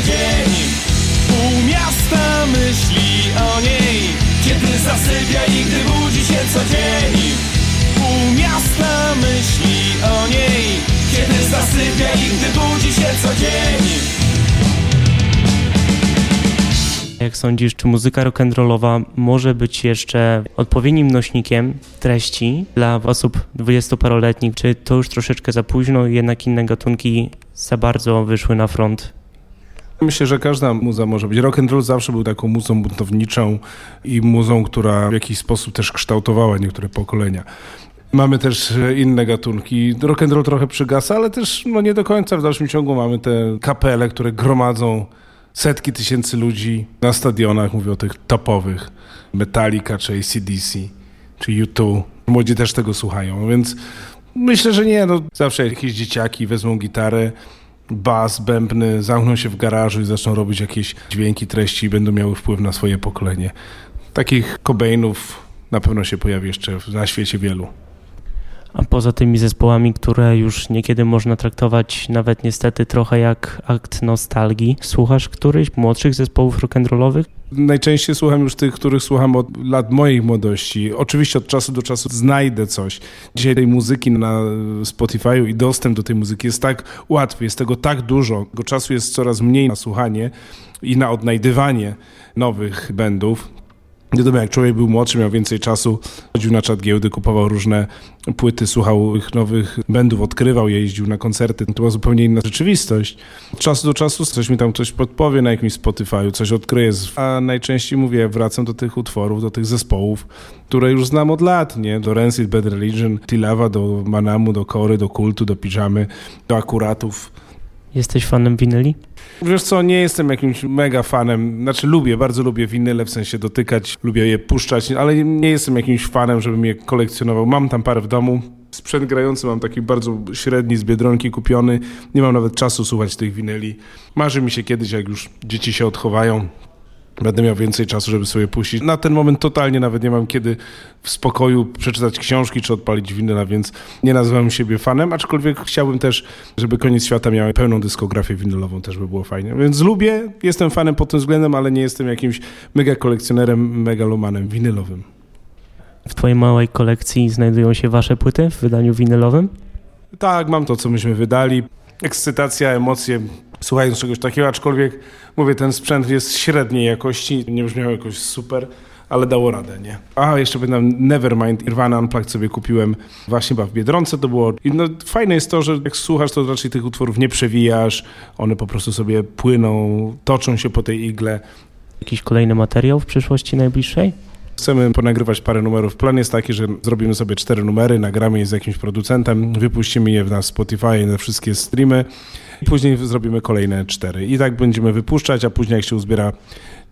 dzień. Pół miasta myśli o niej. Kiedy zasypia i gdy budzi się co dzień. Pół miasta myśli o niej. Kiedy zasypia i gdy budzi się co dzień. Jak sądzisz, czy muzyka rock'n'rollowa może być jeszcze odpowiednim nośnikiem treści dla osób dwudziestoparoletnich? Czy to już troszeczkę za późno, jednak inne gatunki za bardzo wyszły na front? Myślę, że każda muza może być. Rock and roll zawsze był taką muzą buntowniczą i muzą, która w jakiś sposób też kształtowała niektóre pokolenia. Mamy też inne gatunki. Rock and roll trochę przygasa, ale też no nie do końca w dalszym ciągu mamy te kapele, które gromadzą setki tysięcy ludzi na stadionach, mówię o tych topowych, Metallica czy ACDC, czy U2. Młodzi też tego słuchają, więc myślę, że nie, no zawsze jakieś dzieciaki wezmą gitarę, bas, bębny, zamkną się w garażu i zaczną robić jakieś dźwięki, treści i będą miały wpływ na swoje pokolenie. Takich Cobainów na pewno się pojawi jeszcze na świecie wielu. A poza tymi zespołami, które już niekiedy można traktować nawet niestety trochę jak akt nostalgii, słuchasz któryś młodszych zespołów rock'n'rollowych? Najczęściej słucham już tych, których słucham od lat mojej młodości. Oczywiście od czasu do czasu znajdę coś. Dzisiaj tej muzyki na Spotify'u i dostęp do tej muzyki jest tak łatwy, jest tego tak dużo. Czasu jest coraz mniej na słuchanie i na odnajdywanie nowych bandów. Wiadomo, jak człowiek był młodszy, miał więcej czasu, chodził na czat giełdy, kupował różne płyty, słuchał ich nowych bandów, odkrywał je, jeździł na koncerty. To była zupełnie inna rzeczywistość. Od czasu do czasu coś mi tam coś podpowie na jakimś Spotify'u, coś odkryję, a najczęściej mówię, wracam do tych utworów, do tych zespołów, które już znam od lat, nie? Do Rancid, Bad Religion, Tilawa, do Manamu, do Kory, do Kultu, do Pijamy, do Akuratów. Jesteś fanem winyli? Wiesz co, nie jestem jakimś mega fanem, znaczy lubię, bardzo lubię winyle, w sensie dotykać, lubię je puszczać, ale nie jestem jakimś fanem, żebym je kolekcjonował. Mam tam parę w domu, sprzęt grający mam taki bardzo średni z Biedronki kupiony, nie mam nawet czasu słuchać tych winyli. Marzy mi się kiedyś, jak już dzieci się odchowają, Będę miał więcej czasu, żeby sobie puścić. Na ten moment totalnie nawet nie mam kiedy w spokoju przeczytać książki czy odpalić winyla, więc nie nazywam siebie fanem, aczkolwiek chciałbym też, żeby Koniec Świata miał pełną dyskografię winylową, też by było fajnie. Więc lubię, jestem fanem pod tym względem, ale nie jestem jakimś mega kolekcjonerem, megalomanem winylowym. W twojej małej kolekcji znajdują się wasze płyty w wydaniu winylowym? Tak, mam to, co myśmy wydali. Ekscytacja, emocje, słuchając czegoś takiego, aczkolwiek mówię, ten sprzęt jest średniej jakości, nie brzmiał jakoś super, ale dało radę, nie? A, jeszcze pamiętam Nevermind, Irwana Unplugged sobie kupiłem właśnie w Biedronce to było. I no, fajne jest to, że jak słuchasz, to raczej tych utworów nie przewijasz, one po prostu sobie płyną, toczą się po tej igle. Jakiś kolejny materiał w przyszłości najbliższej? Chcemy ponagrywać parę numerów. Plan jest taki, że zrobimy sobie cztery numery, nagramy je z jakimś producentem, wypuścimy je na Spotify, na wszystkie streamy później zrobimy kolejne cztery. I tak będziemy wypuszczać, a później jak się uzbiera,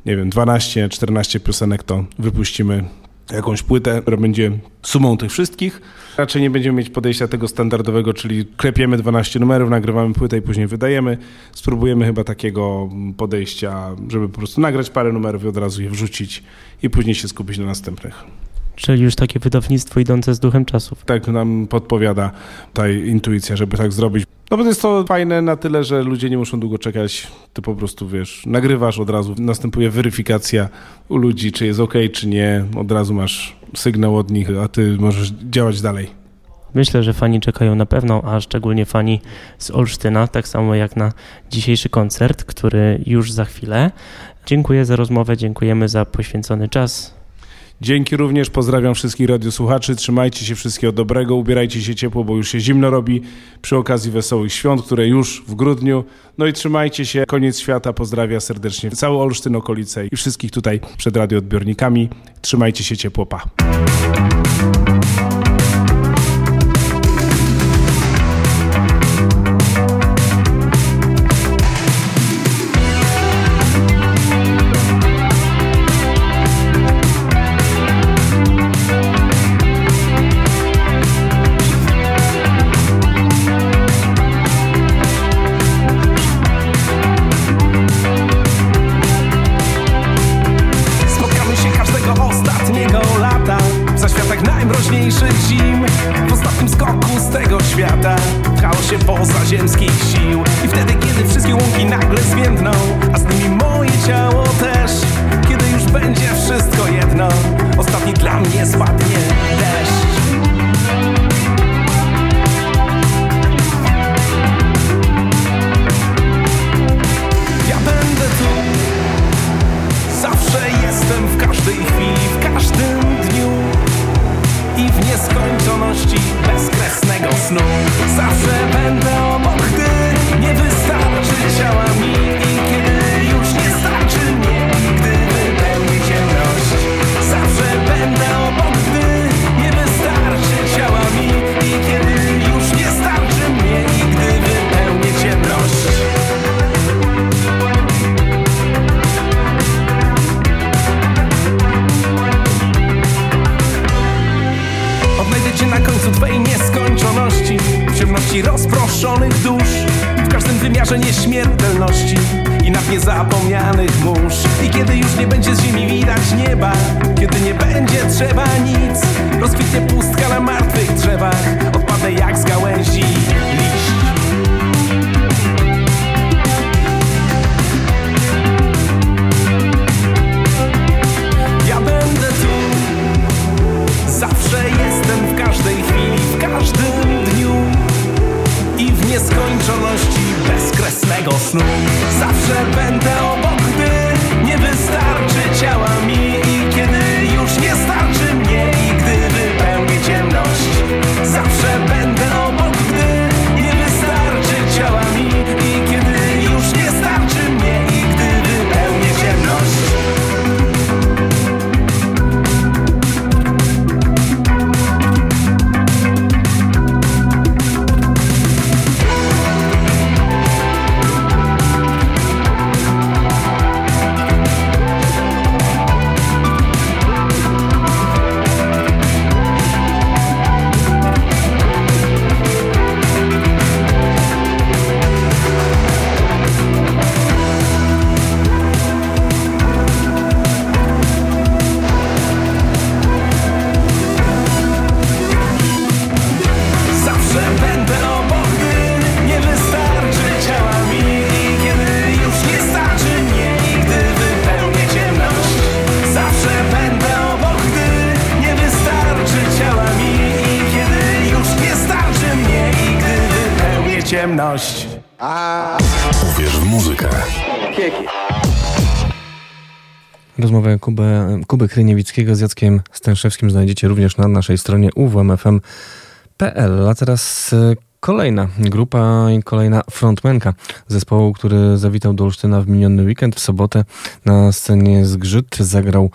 nie wiem, 12, 14 piosenek, to wypuścimy jakąś płytę, która będzie sumą tych wszystkich. Raczej nie będziemy mieć podejścia tego standardowego, czyli klepiemy 12 numerów, nagrywamy płytę i później wydajemy. Spróbujemy chyba takiego podejścia, żeby po prostu nagrać parę numerów i od razu je wrzucić i później się skupić na następnych. Czyli już takie wydawnictwo idące z duchem czasów. Tak nam podpowiada ta intuicja, żeby tak zrobić. No bo jest to fajne na tyle, że ludzie nie muszą długo czekać. Ty po prostu, wiesz, nagrywasz od razu, następuje weryfikacja u ludzi, czy jest ok, czy nie. Od razu masz sygnał od nich, a ty możesz działać dalej. Myślę, że fani czekają na pewno, a szczególnie fani z Olsztyna, tak samo jak na dzisiejszy koncert, który już za chwilę. Dziękuję za rozmowę, dziękujemy za poświęcony czas. Dzięki również, pozdrawiam wszystkich radiosłuchaczy, trzymajcie się wszystkiego dobrego, ubierajcie się ciepło, bo już się zimno robi przy okazji Wesołych Świąt, które już w grudniu. No i trzymajcie się, koniec świata, pozdrawia serdecznie cały Olsztyn, okolice i wszystkich tutaj przed radioodbiornikami. Trzymajcie się ciepło, pa. Kuby Kryniewickiego z Jackiem Stęszewskim znajdziecie również na naszej stronie uwmfm.pl. A teraz e, kolejna grupa i kolejna frontmenka zespołu, który zawitał do Olsztyna w miniony weekend. W sobotę na scenie Zgrzyt zagrał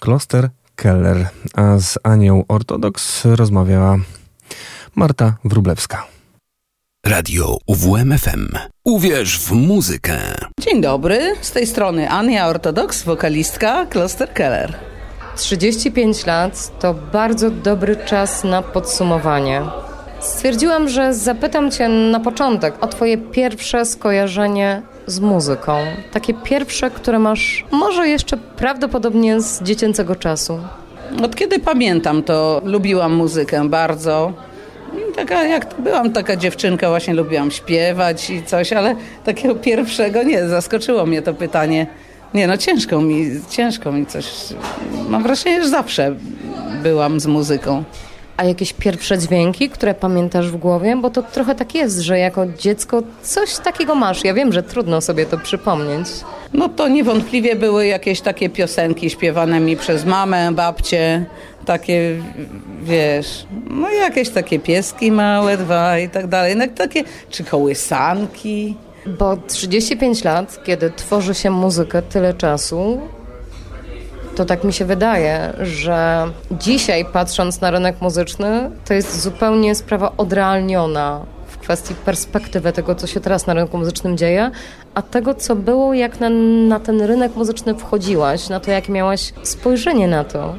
Kloster Keller, a z Anią Ortodoks rozmawiała Marta Wrublewska. Radio UWMFM. Uwierz w muzykę. Dzień dobry, z tej strony Ania Ortodoks, wokalistka Kloster Keller. 35 lat to bardzo dobry czas na podsumowanie. Stwierdziłam, że zapytam Cię na początek o Twoje pierwsze skojarzenie z muzyką. Takie pierwsze, które masz może jeszcze prawdopodobnie z dziecięcego czasu. Od kiedy pamiętam, to lubiłam muzykę bardzo. Taka, jak byłam taka dziewczynka, właśnie lubiłam śpiewać i coś, ale takiego pierwszego nie, zaskoczyło mnie to pytanie. Nie no, ciężko mi, ciężko mi coś. Mam wrażenie, że zawsze byłam z muzyką. A jakieś pierwsze dźwięki, które pamiętasz w głowie? Bo to trochę tak jest, że jako dziecko coś takiego masz. Ja wiem, że trudno sobie to przypomnieć. No to niewątpliwie były jakieś takie piosenki śpiewane mi przez mamę, babcię, takie, wiesz, no jakieś takie pieski małe, dwa i tak dalej, no takie, czy kołysanki. Bo 35 lat, kiedy tworzy się muzykę tyle czasu, to tak mi się wydaje, że dzisiaj patrząc na rynek muzyczny, to jest zupełnie sprawa odrealniona w kwestii perspektywy tego, co się teraz na rynku muzycznym dzieje, a tego, co było, jak na, na ten rynek muzyczny wchodziłaś, na to, jak miałaś spojrzenie na to.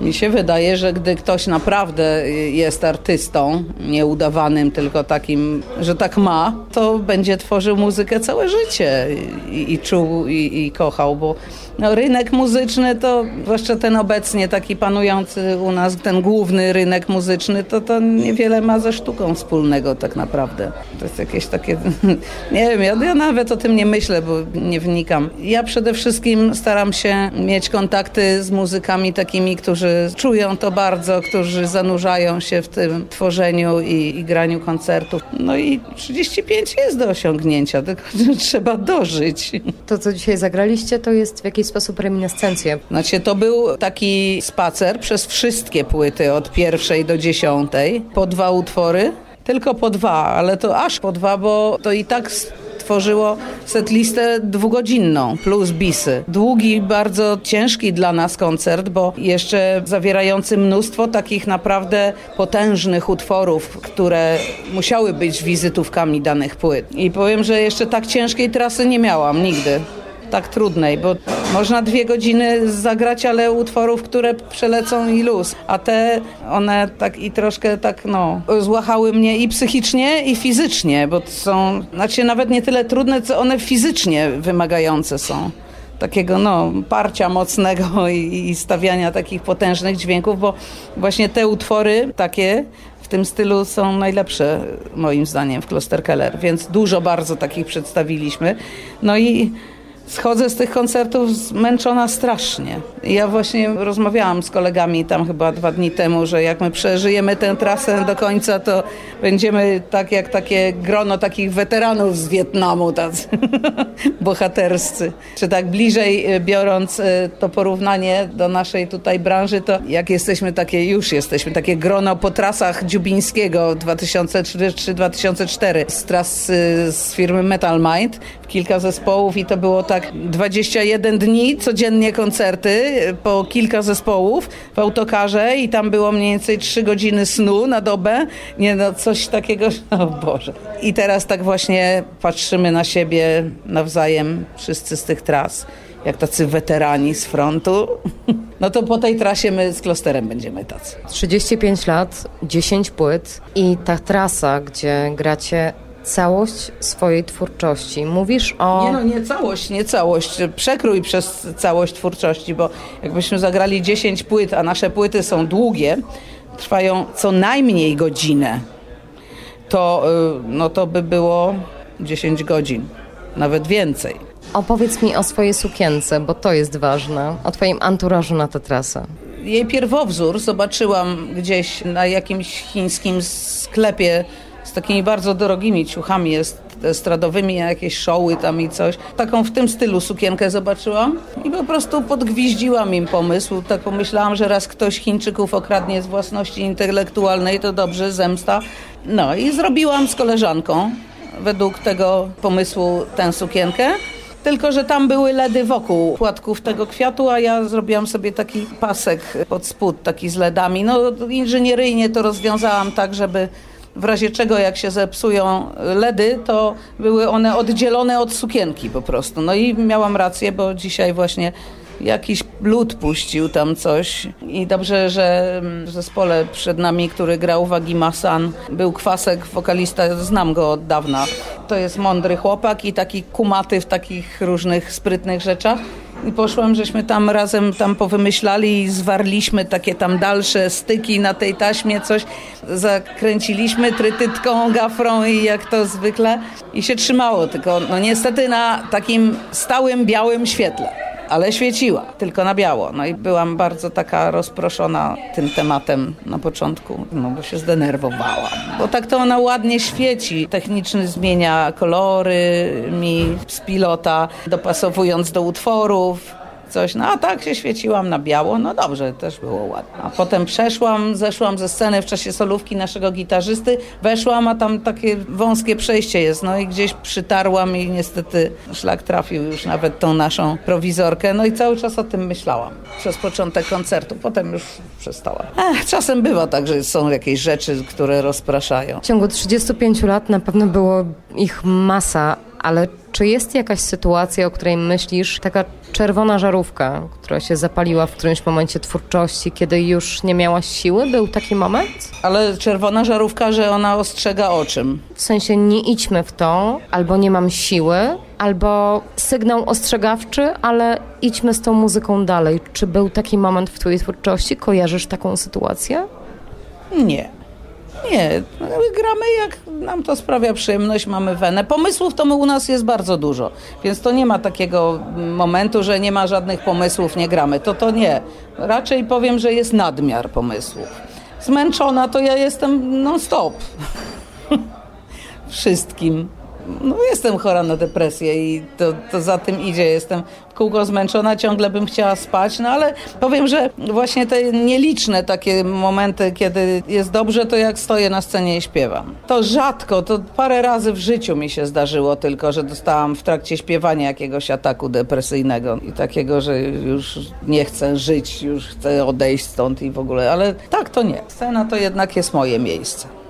Mi się wydaje, że gdy ktoś naprawdę jest artystą, nieudawanym, tylko takim, że tak ma, to będzie tworzył muzykę całe życie i, i czuł i, i kochał, bo no, rynek muzyczny to, zwłaszcza ten obecnie taki panujący u nas, ten główny rynek muzyczny, to to niewiele ma ze sztuką wspólnego tak naprawdę. To jest jakieś takie, nie wiem, ja, ja nawet o tym nie myślę, bo nie wnikam. Ja przede wszystkim staram się mieć kontakty z muzykami takimi, którzy czują to bardzo, którzy zanurzają się w tym tworzeniu i, i graniu koncertów. No i 35 jest do osiągnięcia, tylko trzeba dożyć. To, co dzisiaj zagraliście, to jest w jakiś sposób reminiscencja. Znaczy, to był taki spacer przez wszystkie płyty od pierwszej do dziesiątej, po dwa utwory. Tylko po dwa, ale to aż po dwa, bo to i tak tworzyło setlistę dwugodzinną plus bisy. Długi, bardzo ciężki dla nas koncert, bo jeszcze zawierający mnóstwo takich naprawdę potężnych utworów, które musiały być wizytówkami danych płyt. I powiem, że jeszcze tak ciężkiej trasy nie miałam nigdy tak trudnej, bo Można dwie godziny zagrać, ale utworów, które przelecą i luz. A te, one tak i troszkę tak, no, złachały mnie i psychicznie, i fizycznie, bo są, znaczy nawet nie tyle trudne, co one fizycznie wymagające są takiego no, parcia mocnego i, i, stawiania takich potężnych dźwięków, bo właśnie te utwory takie w tym stylu są najlepsze moim zdaniem w Kloster Keller, więc dużo bardzo takich przedstawiliśmy. No i schodzę z tych koncertów zmęczona strasznie. Ja właśnie rozmawiałam z kolegami tam chyba dwa dni temu, że jak my przeżyjemy tę trasę do końca, to będziemy tak jak takie grono takich weteranów z Wietnamu, tacy bohaterscy. Czy tak bliżej e, biorąc e, to porównanie do naszej tutaj branży, to jak jesteśmy takie, już jesteśmy, takie grono po trasach Dziubińskiego 2003-2004 z tras e, z firmy Metal Mind, kilka zespołów i to było tak tak 21 dni, codziennie koncerty, po kilka zespołów w autokarze i tam było mniej więcej 3 godziny snu na dobę. Nie no, coś takiego, o Boże. I teraz tak właśnie patrzymy na siebie nawzajem, wszyscy z tych tras jak tacy weterani z frontu, no to po tej trasie my z klosterem będziemy tacy. 35 lat, 10 płyt i ta trasa, gdzie gracie całość swojej twórczości. Mówisz o... Nie no, nie całość, nie całość. Przekrój przez całość twórczości, bo jakbyśmy zagrali 10 płyt, a nasze płyty są długie, trwają co najmniej godzinę, to, y, no to by było 10 godzin, nawet więcej. Opowiedz mi o swojej sukience, bo to jest ważne, o twoim anturażu na tę trasę. Jej pierwowzór zobaczyłam gdzieś na jakimś chińskim sklepie takimi bardzo drogimi ciuchami jest estradowymi, jakieś showy tam i coś. Taką w tym stylu sukienkę zobaczyłam i po prostu podgwiździłam im pomysł. Tak pomyślałam, że raz ktoś Chińczyków okradnie z własności intelektualnej, to dobrze, zemsta. No i zrobiłam z koleżanką według tego pomysłu tę sukienkę. Tylko, że tam były ledy wokół płatków tego kwiatu, a ja zrobiłam sobie taki pasek pod spód, taki z ledami. No inżynieryjnie to rozwiązałam tak, żeby w razie czego jak się zepsują ledy, to były one oddzielone od sukienki po prostu. No i miałam rację, bo dzisiaj właśnie jakiś lud puścił tam coś i dobrze, że w zespole przed nami, który grał Wagi Masan, był Kwasek, wokalista, znam go od dawna. To jest mądry chłopak i taki kumaty w takich różnych sprytnych rzeczach. I poszłam, żeśmy tam razem tam powymyślali i zwarliśmy takie tam dalsze styki na tej taśmie, coś zakręciliśmy trytytką, gafrą i jak to zwykle. I się trzymało, tylko no niestety na takim stałym białym świetle ale świeciła, tylko na biało. No i byłam bardzo taka rozproszona tym tematem na początku, no bo się zdenerwowałam. Bo tak to ona ładnie świeci. Techniczny zmienia kolory mi z pilota, dopasowując do utworów coś, no a tak się świeciłam na biało, no dobrze, też było ładnie. A potem przeszłam, zeszłam ze sceny w czasie solówki naszego gitarzysty, weszłam, a tam takie wąskie przejście jest, no i gdzieś przytarłam i niestety szlak trafił już nawet tą naszą prowizorkę, no i cały czas o tym myślałam. Przez początek koncertu, potem już przestałam. Ech, czasem bywa tak, że są jakieś rzeczy, które rozpraszają. W ciągu 35 lat na pewno było ich masa, ale czy jest jakaś sytuacja, o której myślisz, taka czerwona żarówka, która się zapaliła w którymś momencie twórczości, kiedy już nie miałaś siły? Był taki moment? Ale czerwona żarówka, że ona ostrzega o czym? W sensie nie idźmy w to, albo nie mam siły, albo sygnał ostrzegawczy, ale idźmy z tą muzyką dalej. Czy był taki moment w twojej twórczości? Kojarzysz taką sytuację? Nie. Nie, gramy jak nam to sprawia przyjemność, mamy wenę. Pomysłów to my u nas jest bardzo dużo, więc to nie ma takiego momentu, że nie ma żadnych pomysłów, nie gramy. To to nie. Raczej powiem, że jest nadmiar pomysłów. Zmęczona to ja jestem non-stop. Wszystkim no jestem chora na depresję i to, to za tym idzie. Jestem kółko zmęczona, ciągle bym chciała spać, no ale powiem, że właśnie te nieliczne takie momenty, kiedy jest dobrze, to jak stoję na scenie i śpiewam. To rzadko, to parę razy w życiu mi się zdarzyło tylko, że dostałam w trakcie śpiewania jakiegoś ataku depresyjnego i takiego, że już nie chcę żyć, już chcę odejść stąd i w ogóle, ale tak to nie. Scena to jednak jest moje miejsce.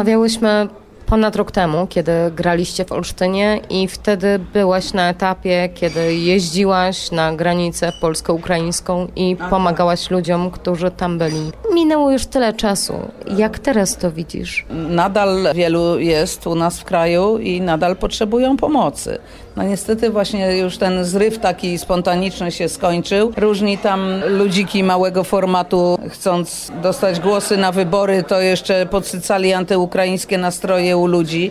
Rozmawiałyśmy ponad rok temu, kiedy graliście w Olsztynie i wtedy byłaś na etapie, kiedy jeździłaś na granicę polsko-ukraińską i pomagałaś ludziom, którzy tam byli. Minęło już tyle czasu. Jak teraz to widzisz? Nadal wielu jest u nas w kraju i nadal potrzebują pomocy. No niestety właśnie już ten zryw taki spontaniczny się skończył. Różni tam ludziki małego formatu, chcąc dostać głosy na wybory, to jeszcze podsycali antyukraińskie nastroje u ludzi.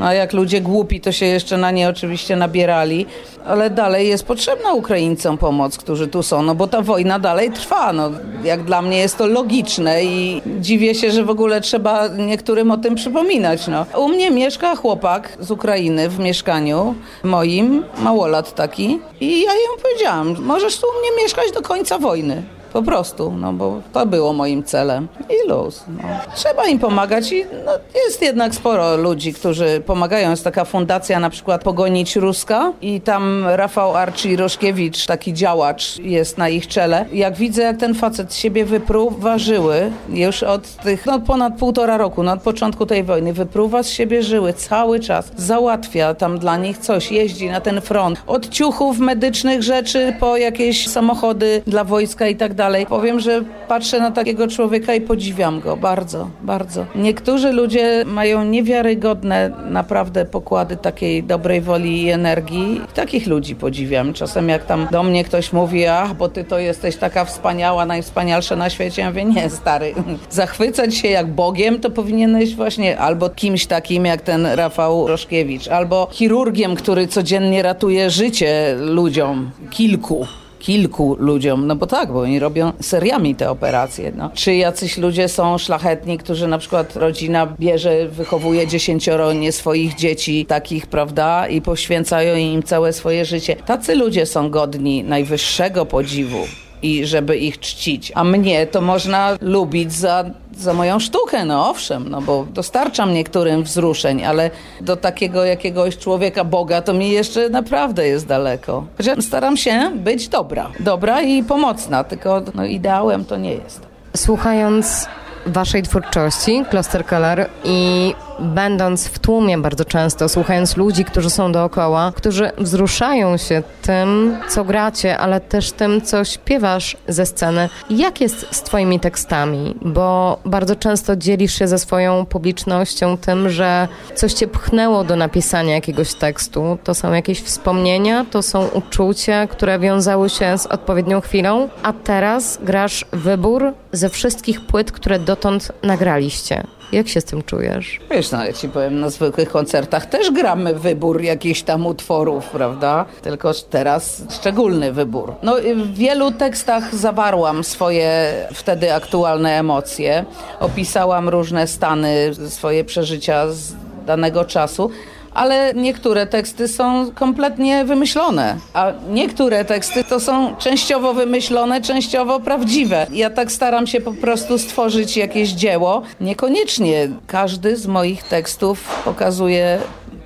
A jak ludzie głupi, to się jeszcze na nie oczywiście nabierali. Ale dalej jest potrzebna Ukraińcom pomoc, którzy tu są, no bo ta wojna dalej trwa. No, jak dla mnie jest to logiczne i dziwię się, że w ogóle trzeba niektórym o tym przypominać. No. U mnie mieszka chłopak z Ukrainy w mieszkaniu moim, małolat taki. I ja ją powiedziałam, możesz tu u mnie mieszkać do końca wojny. Po prostu, no bo to było moim celem. I luz. No. Trzeba im pomagać i no, jest jednak sporo ludzi, którzy pomagają. Jest taka fundacja na przykład Pogonić Ruska i tam Rafał Arci Roszkiewicz, taki działacz jest na ich czele. Jak widzę, jak ten facet siebie wypruwa żyły już od tych no, ponad półtora roku, no, od początku tej wojny, wypruwa z siebie żyły cały czas, załatwia tam dla nich coś, jeździ na ten front. Od ciuchów medycznych rzeczy po jakieś samochody dla wojska i tak dalej dalej. Powiem, że patrzę na takiego człowieka i podziwiam go bardzo, bardzo. Niektórzy ludzie mają niewiarygodne naprawdę pokłady takiej dobrej woli i energii. Takich ludzi podziwiam. Czasem jak tam do mnie ktoś mówi, ach, bo ty to jesteś taka wspaniała, najwspanialsza na świecie. Ja mówię, nie, stary, zachwycać się jak Bogiem, to powinieneś właśnie albo kimś takim jak ten Rafał Roszkiewicz, albo chirurgiem, który codziennie ratuje życie ludziom, kilku kilku ludziom, no bo tak, bo oni robią seriami te operacje. No. Czy jacyś ludzie są szlachetni, którzy na przykład rodzina bierze, wychowuje dziesięcioro nie swoich dzieci, takich, prawda, i poświęcają im całe swoje życie. Tacy ludzie są godni najwyższego podziwu i żeby ich czcić. A mnie to można lubić za, za moją sztukę, no owszem, no bo dostarczam niektórym wzruszeń, ale do takiego jakiegoś człowieka Boga to mi jeszcze naprawdę jest daleko. Chociaż staram się być dobra, dobra i pomocna, tylko no, ideałem to nie jest. Słuchając waszej twórczości, Kloster Keller i będąc w tłumie bardzo często, słuchając ludzi, którzy są dookoła, którzy wzruszają się tym, co gracie, ale też tym, co śpiewasz ze sceny. Jak jest z twoimi tekstami? Bo bardzo często dzielisz się ze swoją publicznością tym, że coś cię pchnęło do napisania jakiegoś tekstu. To są jakieś wspomnienia, to są uczucia, które wiązały się z odpowiednią chwilą, a teraz grasz wybór ze wszystkich płyt, które dotąd nagraliście. Jak się z tym czujesz? Wiesz, no ja ci powiem, na zwykłych koncertach też gramy wybór jakichś tam utworów, prawda? Tylko teraz szczególny wybór. No w wielu tekstach zawarłam swoje wtedy aktualne emocje. Opisałam różne stany, swoje przeżycia z danego czasu ale niektóre teksty są kompletnie wymyślone, a niektóre teksty to są częściowo wymyślone, częściowo prawdziwe. Ja tak staram się po prostu stworzyć jakieś dzieło. Niekoniecznie każdy z moich tekstów pokazuje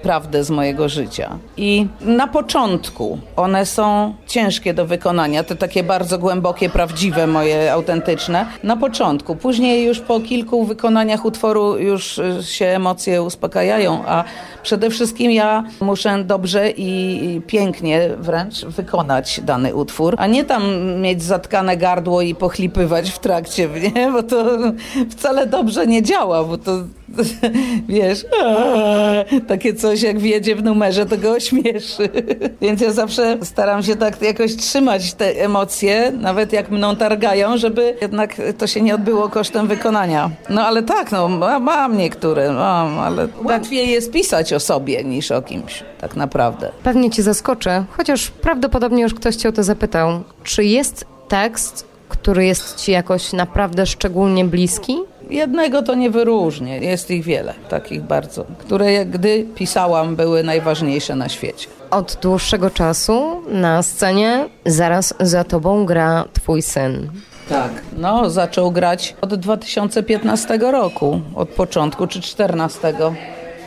prawdę z mojego życia. I na początku one są ciężkie do wykonania, te takie bardzo głębokie, prawdziwe, moje autentyczne. Na początku. Później już po kilku wykonaniach utworu już y, się emocje uspokajają, a przede wszystkim ja muszę dobrze i pięknie wręcz wykonać dany utwór, a nie tam mieć zatkane gardło i pochlipywać w trakcie, nie? bo to wcale dobrze nie działa, bo to wiesz, takie coś jak wjedzie w numerze, to go ośmieszy. Więc ja zawsze staram się tak jakoś trzymać te emocje, nawet jak mną targają, żeby jednak to się nie odbyło kosztem wykonania. No ale tak, no mam niektóre, mam, ale łatwiej jest pisać o sobie niż o kimś, tak naprawdę. Pewnie cię zaskoczę, chociaż prawdopodobnie już ktoś cię o to zapytał. Czy jest tekst, który jest ci jakoś naprawdę szczególnie bliski? Jednego to nie wyróżnię, jest ich wiele, takich bardzo, które gdy pisałam były najważniejsze na świecie. Od dłuższego czasu na scenie zaraz za tobą gra twój syn. Tak, no zaczął grać od 2015 roku, od początku czy 14.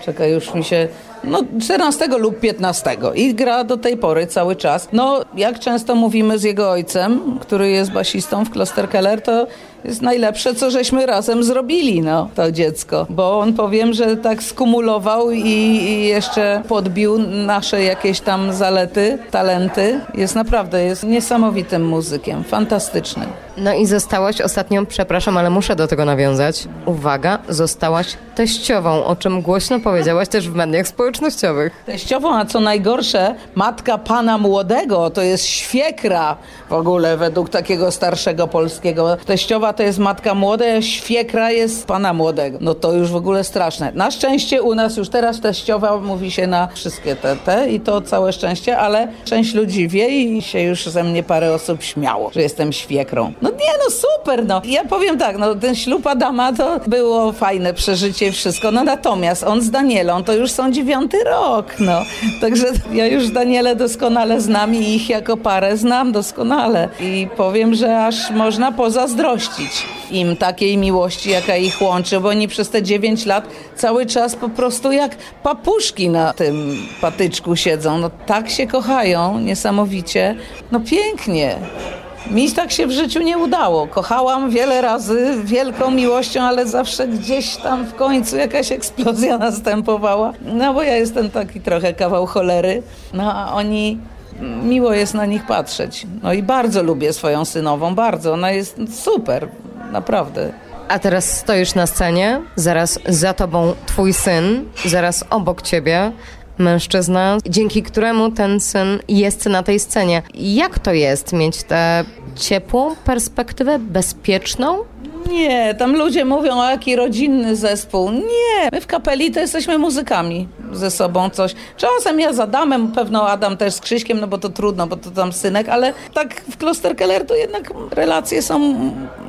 Czekaj, już mi się no 14 lub 15 i gra do tej pory cały czas. No jak często mówimy z jego ojcem, który jest basistą w Kloster Keller, to jest najlepsze, co żeśmy razem zrobili, no, to dziecko. Bo on powiem, że tak skumulował i, i jeszcze podbił nasze jakieś tam zalety, talenty. Jest naprawdę, jest niesamowitym muzykiem, fantastycznym. No i zostałaś ostatnio, przepraszam, ale muszę do tego nawiązać. Uwaga, zostałaś teściową, o czym głośno powiedziałaś też w mediach społecznościowych. Teściową, a co najgorsze, matka pana młodego, to jest świekra w ogóle według takiego starszego polskiego. Teściowa to jest matka młoda, świekra jest pana młodego. No to już w ogóle straszne. Na szczęście u nas już teraz teściowa mówi się na wszystkie te, te i to całe szczęście, ale część ludzi wie i się już ze mnie parę osób śmiało, że jestem świekrą. No nie, no super, no. Ja powiem tak, no ten ślub Adama to było fajne przeżycie wszystko, no natomiast on z Danielą to już są dziewiąty rok, no. Także ja już Danielę doskonale znam i ich jako parę znam doskonale. I powiem, że aż można pozazdrościć im takiej miłości, jaka ich łączy, bo oni przez te dziewięć lat cały czas po prostu jak papuszki na tym patyczku siedzą. No tak się kochają, niesamowicie. No pięknie. Mi tak się w życiu nie udało. Kochałam wiele razy wielką miłością, ale zawsze gdzieś tam w końcu jakaś eksplozja następowała. No bo ja jestem taki trochę kawał cholery. No a oni miło jest na nich patrzeć. No i bardzo lubię swoją synową, bardzo. Ona jest super, naprawdę. A teraz stoisz na scenie, zaraz za tobą twój syn, zaraz obok ciebie mężczyzna, dzięki któremu ten syn jest na tej scenie. Jak to jest mieć tę ciepłą perspektywę, bezpieczną? Nie, tam ludzie mówią o jaki rodzinny zespół. Nie, my w kapeli to jesteśmy muzykami ze sobą coś. Czasem ja z Adamem, pewno Adam też z Krzyśkiem, no bo to trudno, bo to tam synek, ale tak w Klosterkeller to jednak relacje są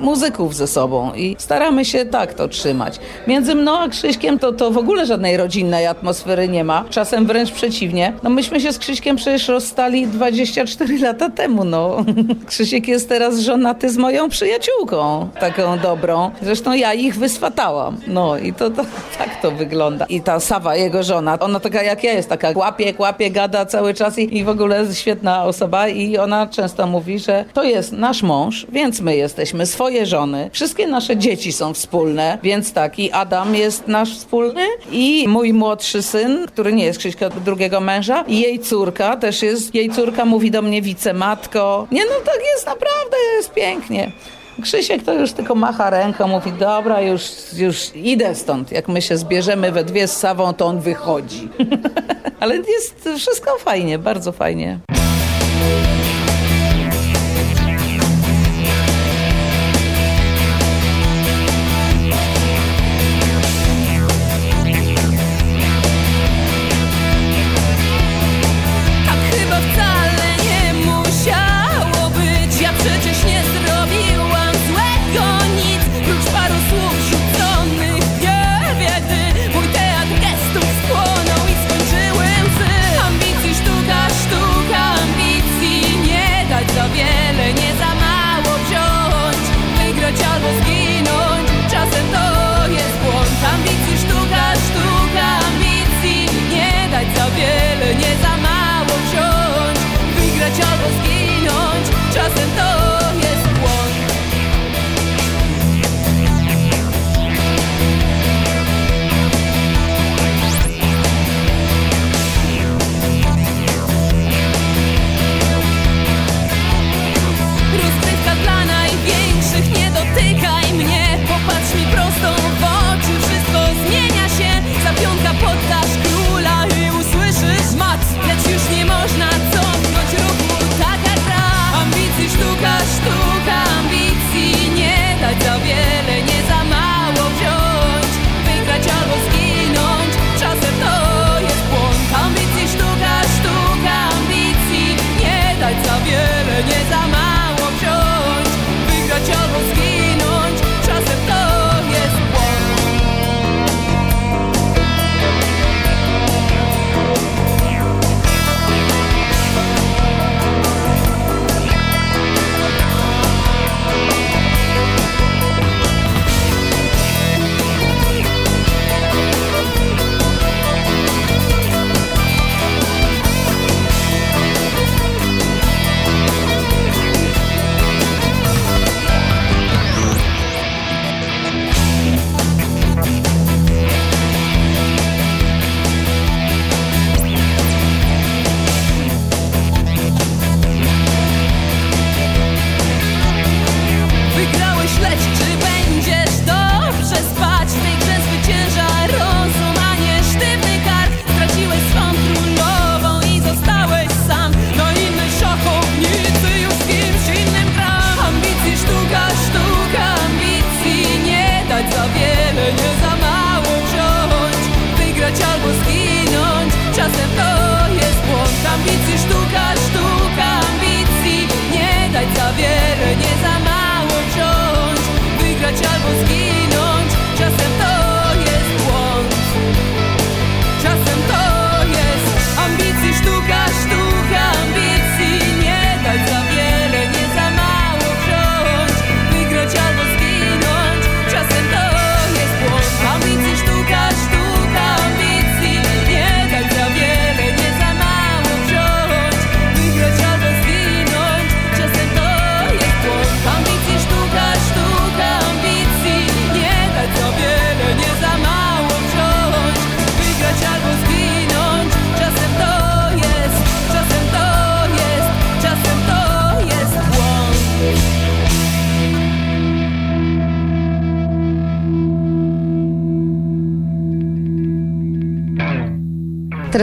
muzyków ze sobą i staramy się tak to trzymać. Między mną a Krzyśkiem to, to w ogóle żadnej rodzinnej atmosfery nie ma. Czasem wręcz przeciwnie. No myśmy się z Krzyśkiem przecież rozstali 24 lata temu, no. Krzysiek jest teraz żonaty z moją przyjaciółką, taką dobrą. Zresztą ja ich wyswatałam. No i to, to tak to wygląda. I ta Sawa, jego żona, ona taka jak ja jest, taka łapie, łapie, gada cały czas i, i w ogóle świetna osoba i ona często mówi, że to jest nasz mąż, więc my jesteśmy swoje żony. Wszystkie nasze dzieci są wspólne, więc tak i Adam jest nasz wspólny i mój młodszy syn, który nie jest Krzyśka drugiego męża i jej córka też jest, jej córka mówi do mnie wicematko. Nie no, tak jest naprawdę, jest pięknie. Krzysiek to już tylko macha ręką, mówi, dobra, już, już idę stąd. Jak my się zbierzemy we dwie z Sawą, to on wychodzi. Ale jest wszystko fajnie, bardzo fajnie.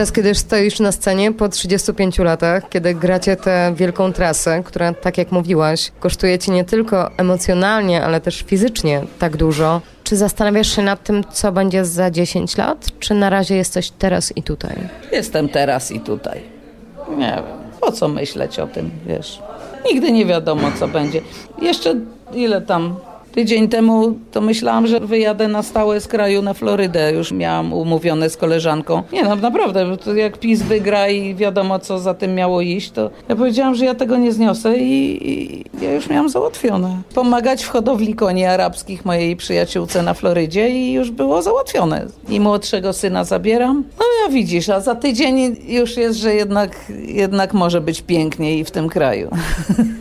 Teraz, kiedy stoisz na scenie po 35 latach, kiedy gracie tę wielką trasę, która, tak jak mówiłaś, kosztuje ci nie tylko emocjonalnie, ale też fizycznie tak dużo, czy zastanawiasz się nad tym, co będzie za 10 lat, czy na razie jesteś teraz i tutaj? Jestem teraz i tutaj. Nie wiem, po co myśleć o tym, wiesz. Nigdy nie wiadomo, co będzie. Jeszcze ile tam Tydzień temu to myślałam, że wyjadę na stałe z kraju na Florydę. Już miałam umówione z koleżanką. Nie no, naprawdę, jak PiS wygra i wiadomo, co za tym miało iść, to ja powiedziałam, że ja tego nie zniosę i, i ja już miałam załatwione. Pomagać w hodowli koni arabskich mojej przyjaciółce na Florydzie i już było załatwione. I młodszego syna zabieram. No ja widzisz, a za tydzień już jest, że jednak, jednak może być piękniej w tym kraju.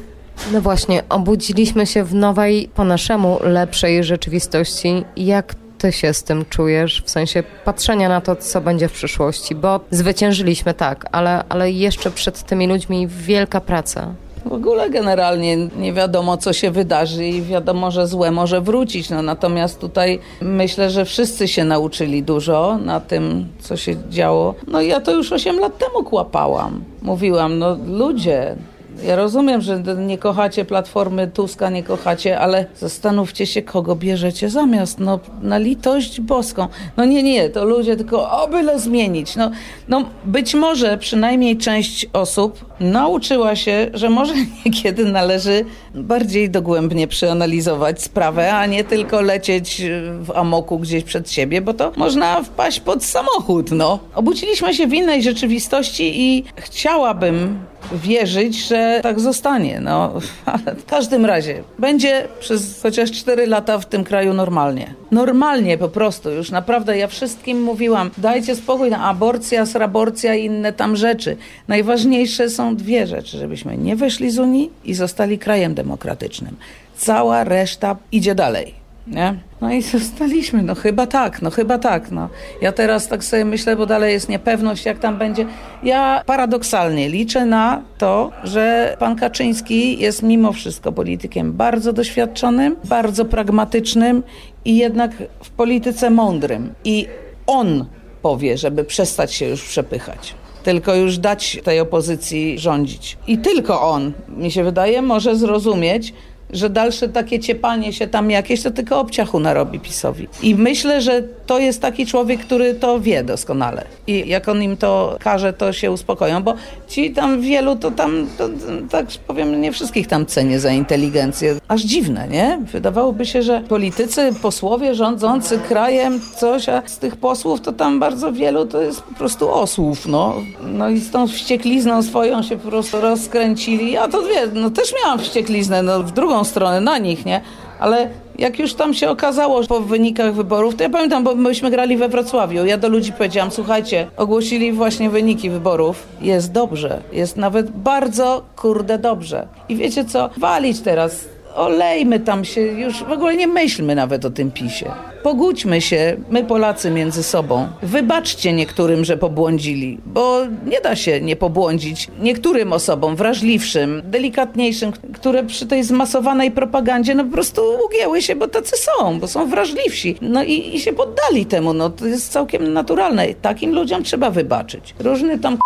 No właśnie, obudziliśmy się w nowej, po naszemu, lepszej rzeczywistości. Jak ty się z tym czujesz, w sensie patrzenia na to, co będzie w przyszłości? Bo zwyciężyliśmy, tak, ale, ale jeszcze przed tymi ludźmi wielka praca. W ogóle generalnie nie wiadomo, co się wydarzy i wiadomo, że złe może wrócić. No, natomiast tutaj myślę, że wszyscy się nauczyli dużo na tym, co się działo. No ja to już 8 lat temu kłapałam. Mówiłam, no ludzie, ja rozumiem, że nie kochacie Platformy Tuska, nie kochacie, ale zastanówcie się, kogo bierzecie zamiast. No, na litość boską. No nie, nie, to ludzie tylko o byle zmienić. No, no być może przynajmniej część osób nauczyła się, że może niekiedy należy bardziej dogłębnie przeanalizować sprawę, a nie tylko lecieć w amoku gdzieś przed siebie, bo to można wpaść pod samochód, no. Obudziliśmy się w innej rzeczywistości i chciałabym wierzyć, że tak zostanie. No, ale w każdym razie będzie przez chociaż 4 lata w tym kraju normalnie. Normalnie po prostu. Już naprawdę ja wszystkim mówiłam, dajcie spokój na aborcja, sraborcja i inne tam rzeczy. Najważniejsze są dwie rzeczy, żebyśmy nie wyszli z Unii i zostali krajem demokratycznym. Cała reszta idzie dalej. Nie? No i zostaliśmy, no chyba tak, no chyba tak. No. Ja teraz tak sobie myślę, bo dalej jest niepewność, jak tam będzie. Ja paradoksalnie liczę na to, że pan Kaczyński jest mimo wszystko politykiem bardzo doświadczonym, bardzo pragmatycznym i jednak w polityce mądrym. I on powie, żeby przestać się już przepychać tylko już dać tej opozycji rządzić. I tylko on, mi się wydaje, może zrozumieć, że dalsze takie ciepanie się tam jakieś, to tylko obciachu narobi PiSowi. I myślę, że to jest taki człowiek, który to wie doskonale. I jak on im to każe, to się uspokoją, bo ci tam wielu, to tam, to, tak powiem, nie wszystkich tam cenię za inteligencję. Aż dziwne, nie? Wydawałoby się, że politycy, posłowie rządzący krajem, coś, a z tych posłów to tam bardzo wielu to jest po prostu osłów, no. No i z tą wścieklizną swoją się po prostu rozkręcili. Ja to wie, no też miałam wściekliznę, no w drugą stronę, na nich, nie? Ale jak już tam się okazało po wynikach wyborów, to ja pamiętam, bo myśmy grali we Wrocławiu. Ja do ludzi powiedziałam, słuchajcie, ogłosili właśnie wyniki wyborów. Jest dobrze. Jest nawet bardzo, kurde, dobrze. I wiecie co? Walić teraz olejmy tam się, już w ogóle nie myślmy nawet o tym PiSie. Pogódźmy się, my Polacy między sobą. Wybaczcie niektórym, że pobłądzili, bo nie da się nie pobłądzić niektórym osobom wrażliwszym, delikatniejszym, które przy tej zmasowanej propagandzie no po prostu ugięły się, bo tacy są, bo są wrażliwsi. No i, i się poddali temu, no to jest całkiem naturalne. Takim ludziom trzeba wybaczyć. Różny tam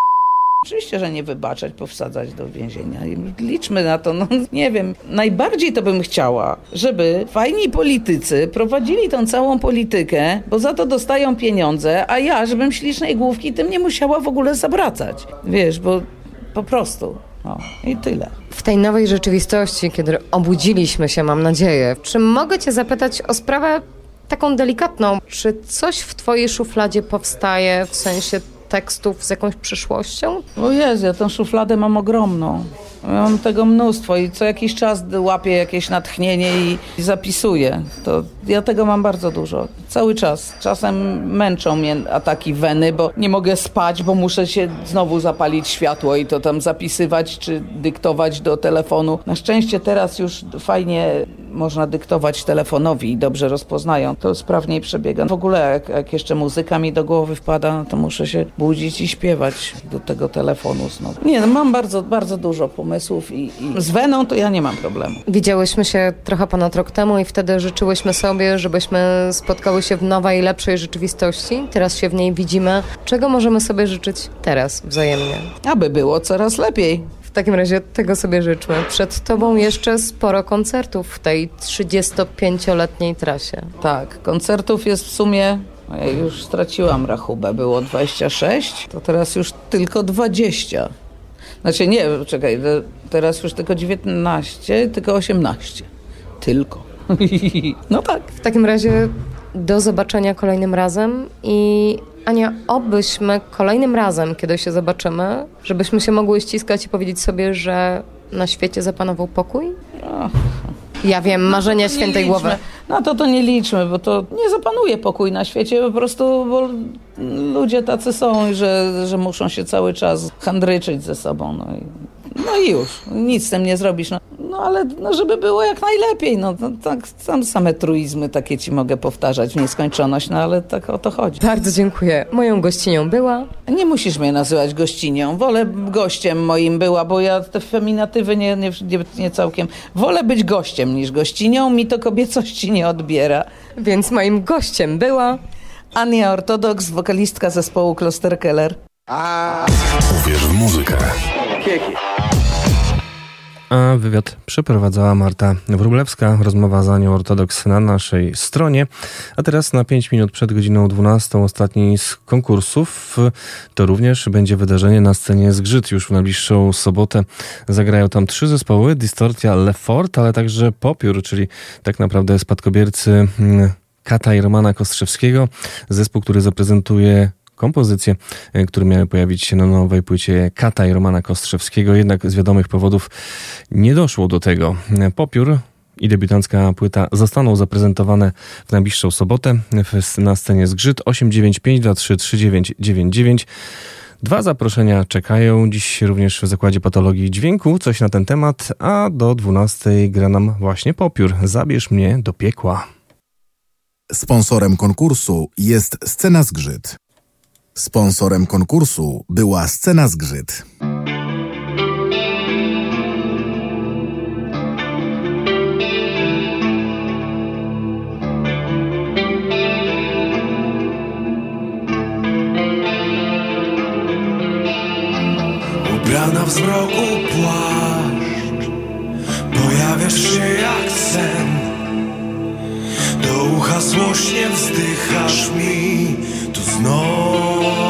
Oczywiście, że nie wybaczać, powsadzać do więzienia. Liczmy na to, no nie wiem. Najbardziej to bym chciała, żeby fajni politycy prowadzili tą całą politykę, bo za to dostają pieniądze, a ja, żebym ślicznej główki tym nie musiała w ogóle zabracać. Wiesz, bo po prostu. No i tyle. W tej nowej rzeczywistości, kiedy obudziliśmy się, mam nadzieję, czy mogę Cię zapytać o sprawę taką delikatną? Czy coś w Twojej szufladzie powstaje w sensie tekstów z jakąś przyszłością? O Jezu, ja tę szufladę mam ogromną. Mam tego mnóstwo i co jakiś czas łapię jakieś natchnienie i, zapisuję. To ja tego mam bardzo dużo. Cały czas. Czasem męczą mnie ataki weny, bo nie mogę spać, bo muszę się znowu zapalić światło i to tam zapisywać czy dyktować do telefonu. Na szczęście teraz już fajnie można dyktować telefonowi i dobrze rozpoznają, to sprawniej przebiega. W ogóle jak, jak jeszcze muzyka mi do głowy wpada, no to muszę się budzić i śpiewać do tego telefonu znowu. Nie, no mam bardzo, bardzo dużo pomysłów i, i z Weną to ja nie mam problemu. Widziałyśmy się trochę ponad rok temu i wtedy życzyłyśmy sobie, żebyśmy spotkały się w nowej, lepszej rzeczywistości. Teraz się w niej widzimy. Czego możemy sobie życzyć teraz wzajemnie? Aby było coraz lepiej. W takim razie tego sobie życzmy. Przed Tobą jeszcze sporo koncertów w tej 35-letniej trasie. Tak, koncertów jest w sumie ja już straciłam rachubę, było 26, to teraz już tylko 20. Znaczy nie, czekaj, teraz już tylko 19, tylko 18. Tylko. no tak. W takim razie do zobaczenia kolejnym razem i Ania, obyśmy kolejnym razem, kiedy się zobaczymy, żebyśmy się mogły ściskać i powiedzieć sobie, że na świecie zapanował pokój? Ja wiem, marzenia no świętej głowy. No to to nie liczmy, bo to nie zapanuje pokój na świecie, po prostu bo ludzie tacy są, że, że muszą się cały czas handryczyć ze sobą. No i no i już, nic z tym nie zrobisz. No, no ale no, żeby było jak najlepiej. No, no tak, tam same truizmy takie ci mogę powtarzać w nieskończoność, no ale tak o to chodzi. Bardzo dziękuję. Moją gościnią była... Nie musisz mnie nazywać gościnią. Wolę gościem moim była, bo ja te feminatywy nie, nie, nie całkiem... Wolę być gościem niż gościnią. Mi to kobiecości nie odbiera. Więc moim gościem była... Ania Ortodoks, wokalistka zespołu Klosterkeller. Uwierz w muzykę. Kieki. A wywiad przeprowadzała Marta Wróblewska. Rozmowa za nią ortodoks na naszej stronie. A teraz na 5 minut przed godziną 12 ostatni z konkursów. To również będzie wydarzenie na scenie Zgrzyt. Już w najbliższą sobotę zagrają tam trzy zespoły. Distortia Lefort, ale także Popiór, czyli tak naprawdę spadkobiercy mm, Kata i Romana Kostrzewskiego. Zespół, który zaprezentuje kompozycje, e, które miały pojawić się na nowej płycie Kata i Romana Kostrzewskiego, jednak z wiadomych powodów nie doszło do tego. Popiór i debiutancka płyta zostaną zaprezentowane w najbliższą sobotę na scenie Zgrzyt 895233999. Dwa zaproszenia czekają dziś również w Zakładzie Patologii Dźwięku. Coś na ten temat, a do 12 gra nam właśnie Popiór. Zabierz mnie do piekła. Sponsorem konkursu jest Scena Zgrzyt. Sponsorem konkursu była Scena Zgrzyt. Ubrana w zmroku płaszcz Pojawiasz się jak sen Do ucha złośnie wzdychasz mi Tu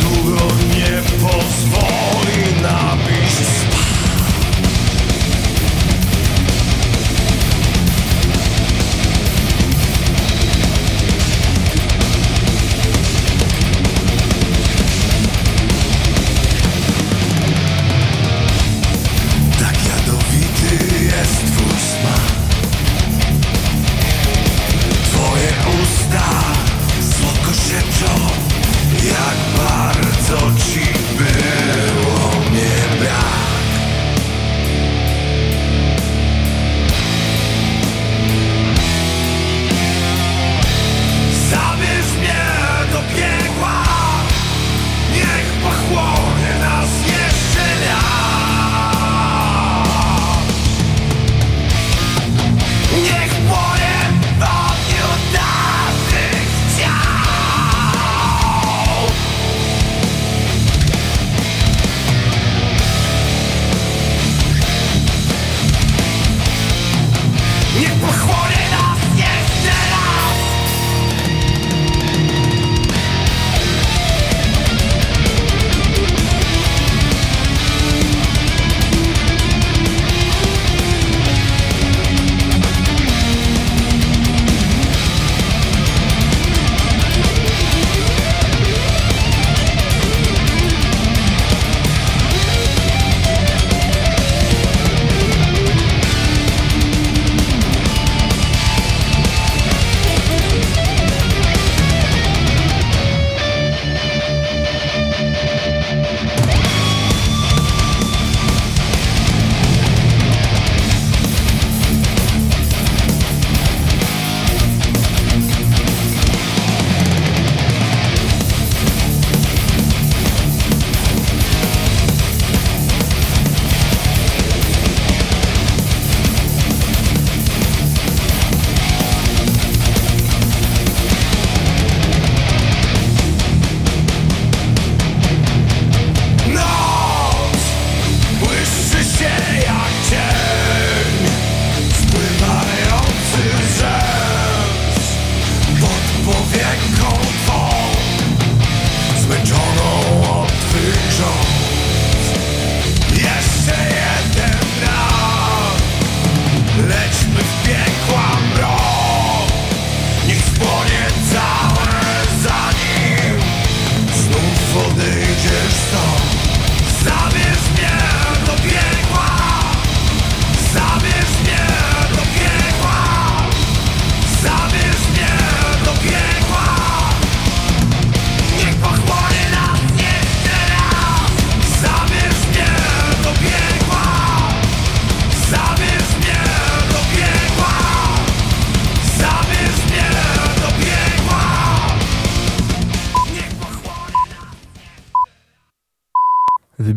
długo nie pozwoli nam iść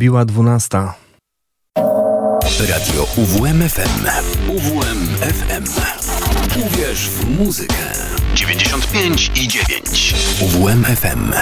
Wybiła dwunasta. Radio UWMFM. UWMFM. Uwierz w muzykę. 95 i 9. UWMFM.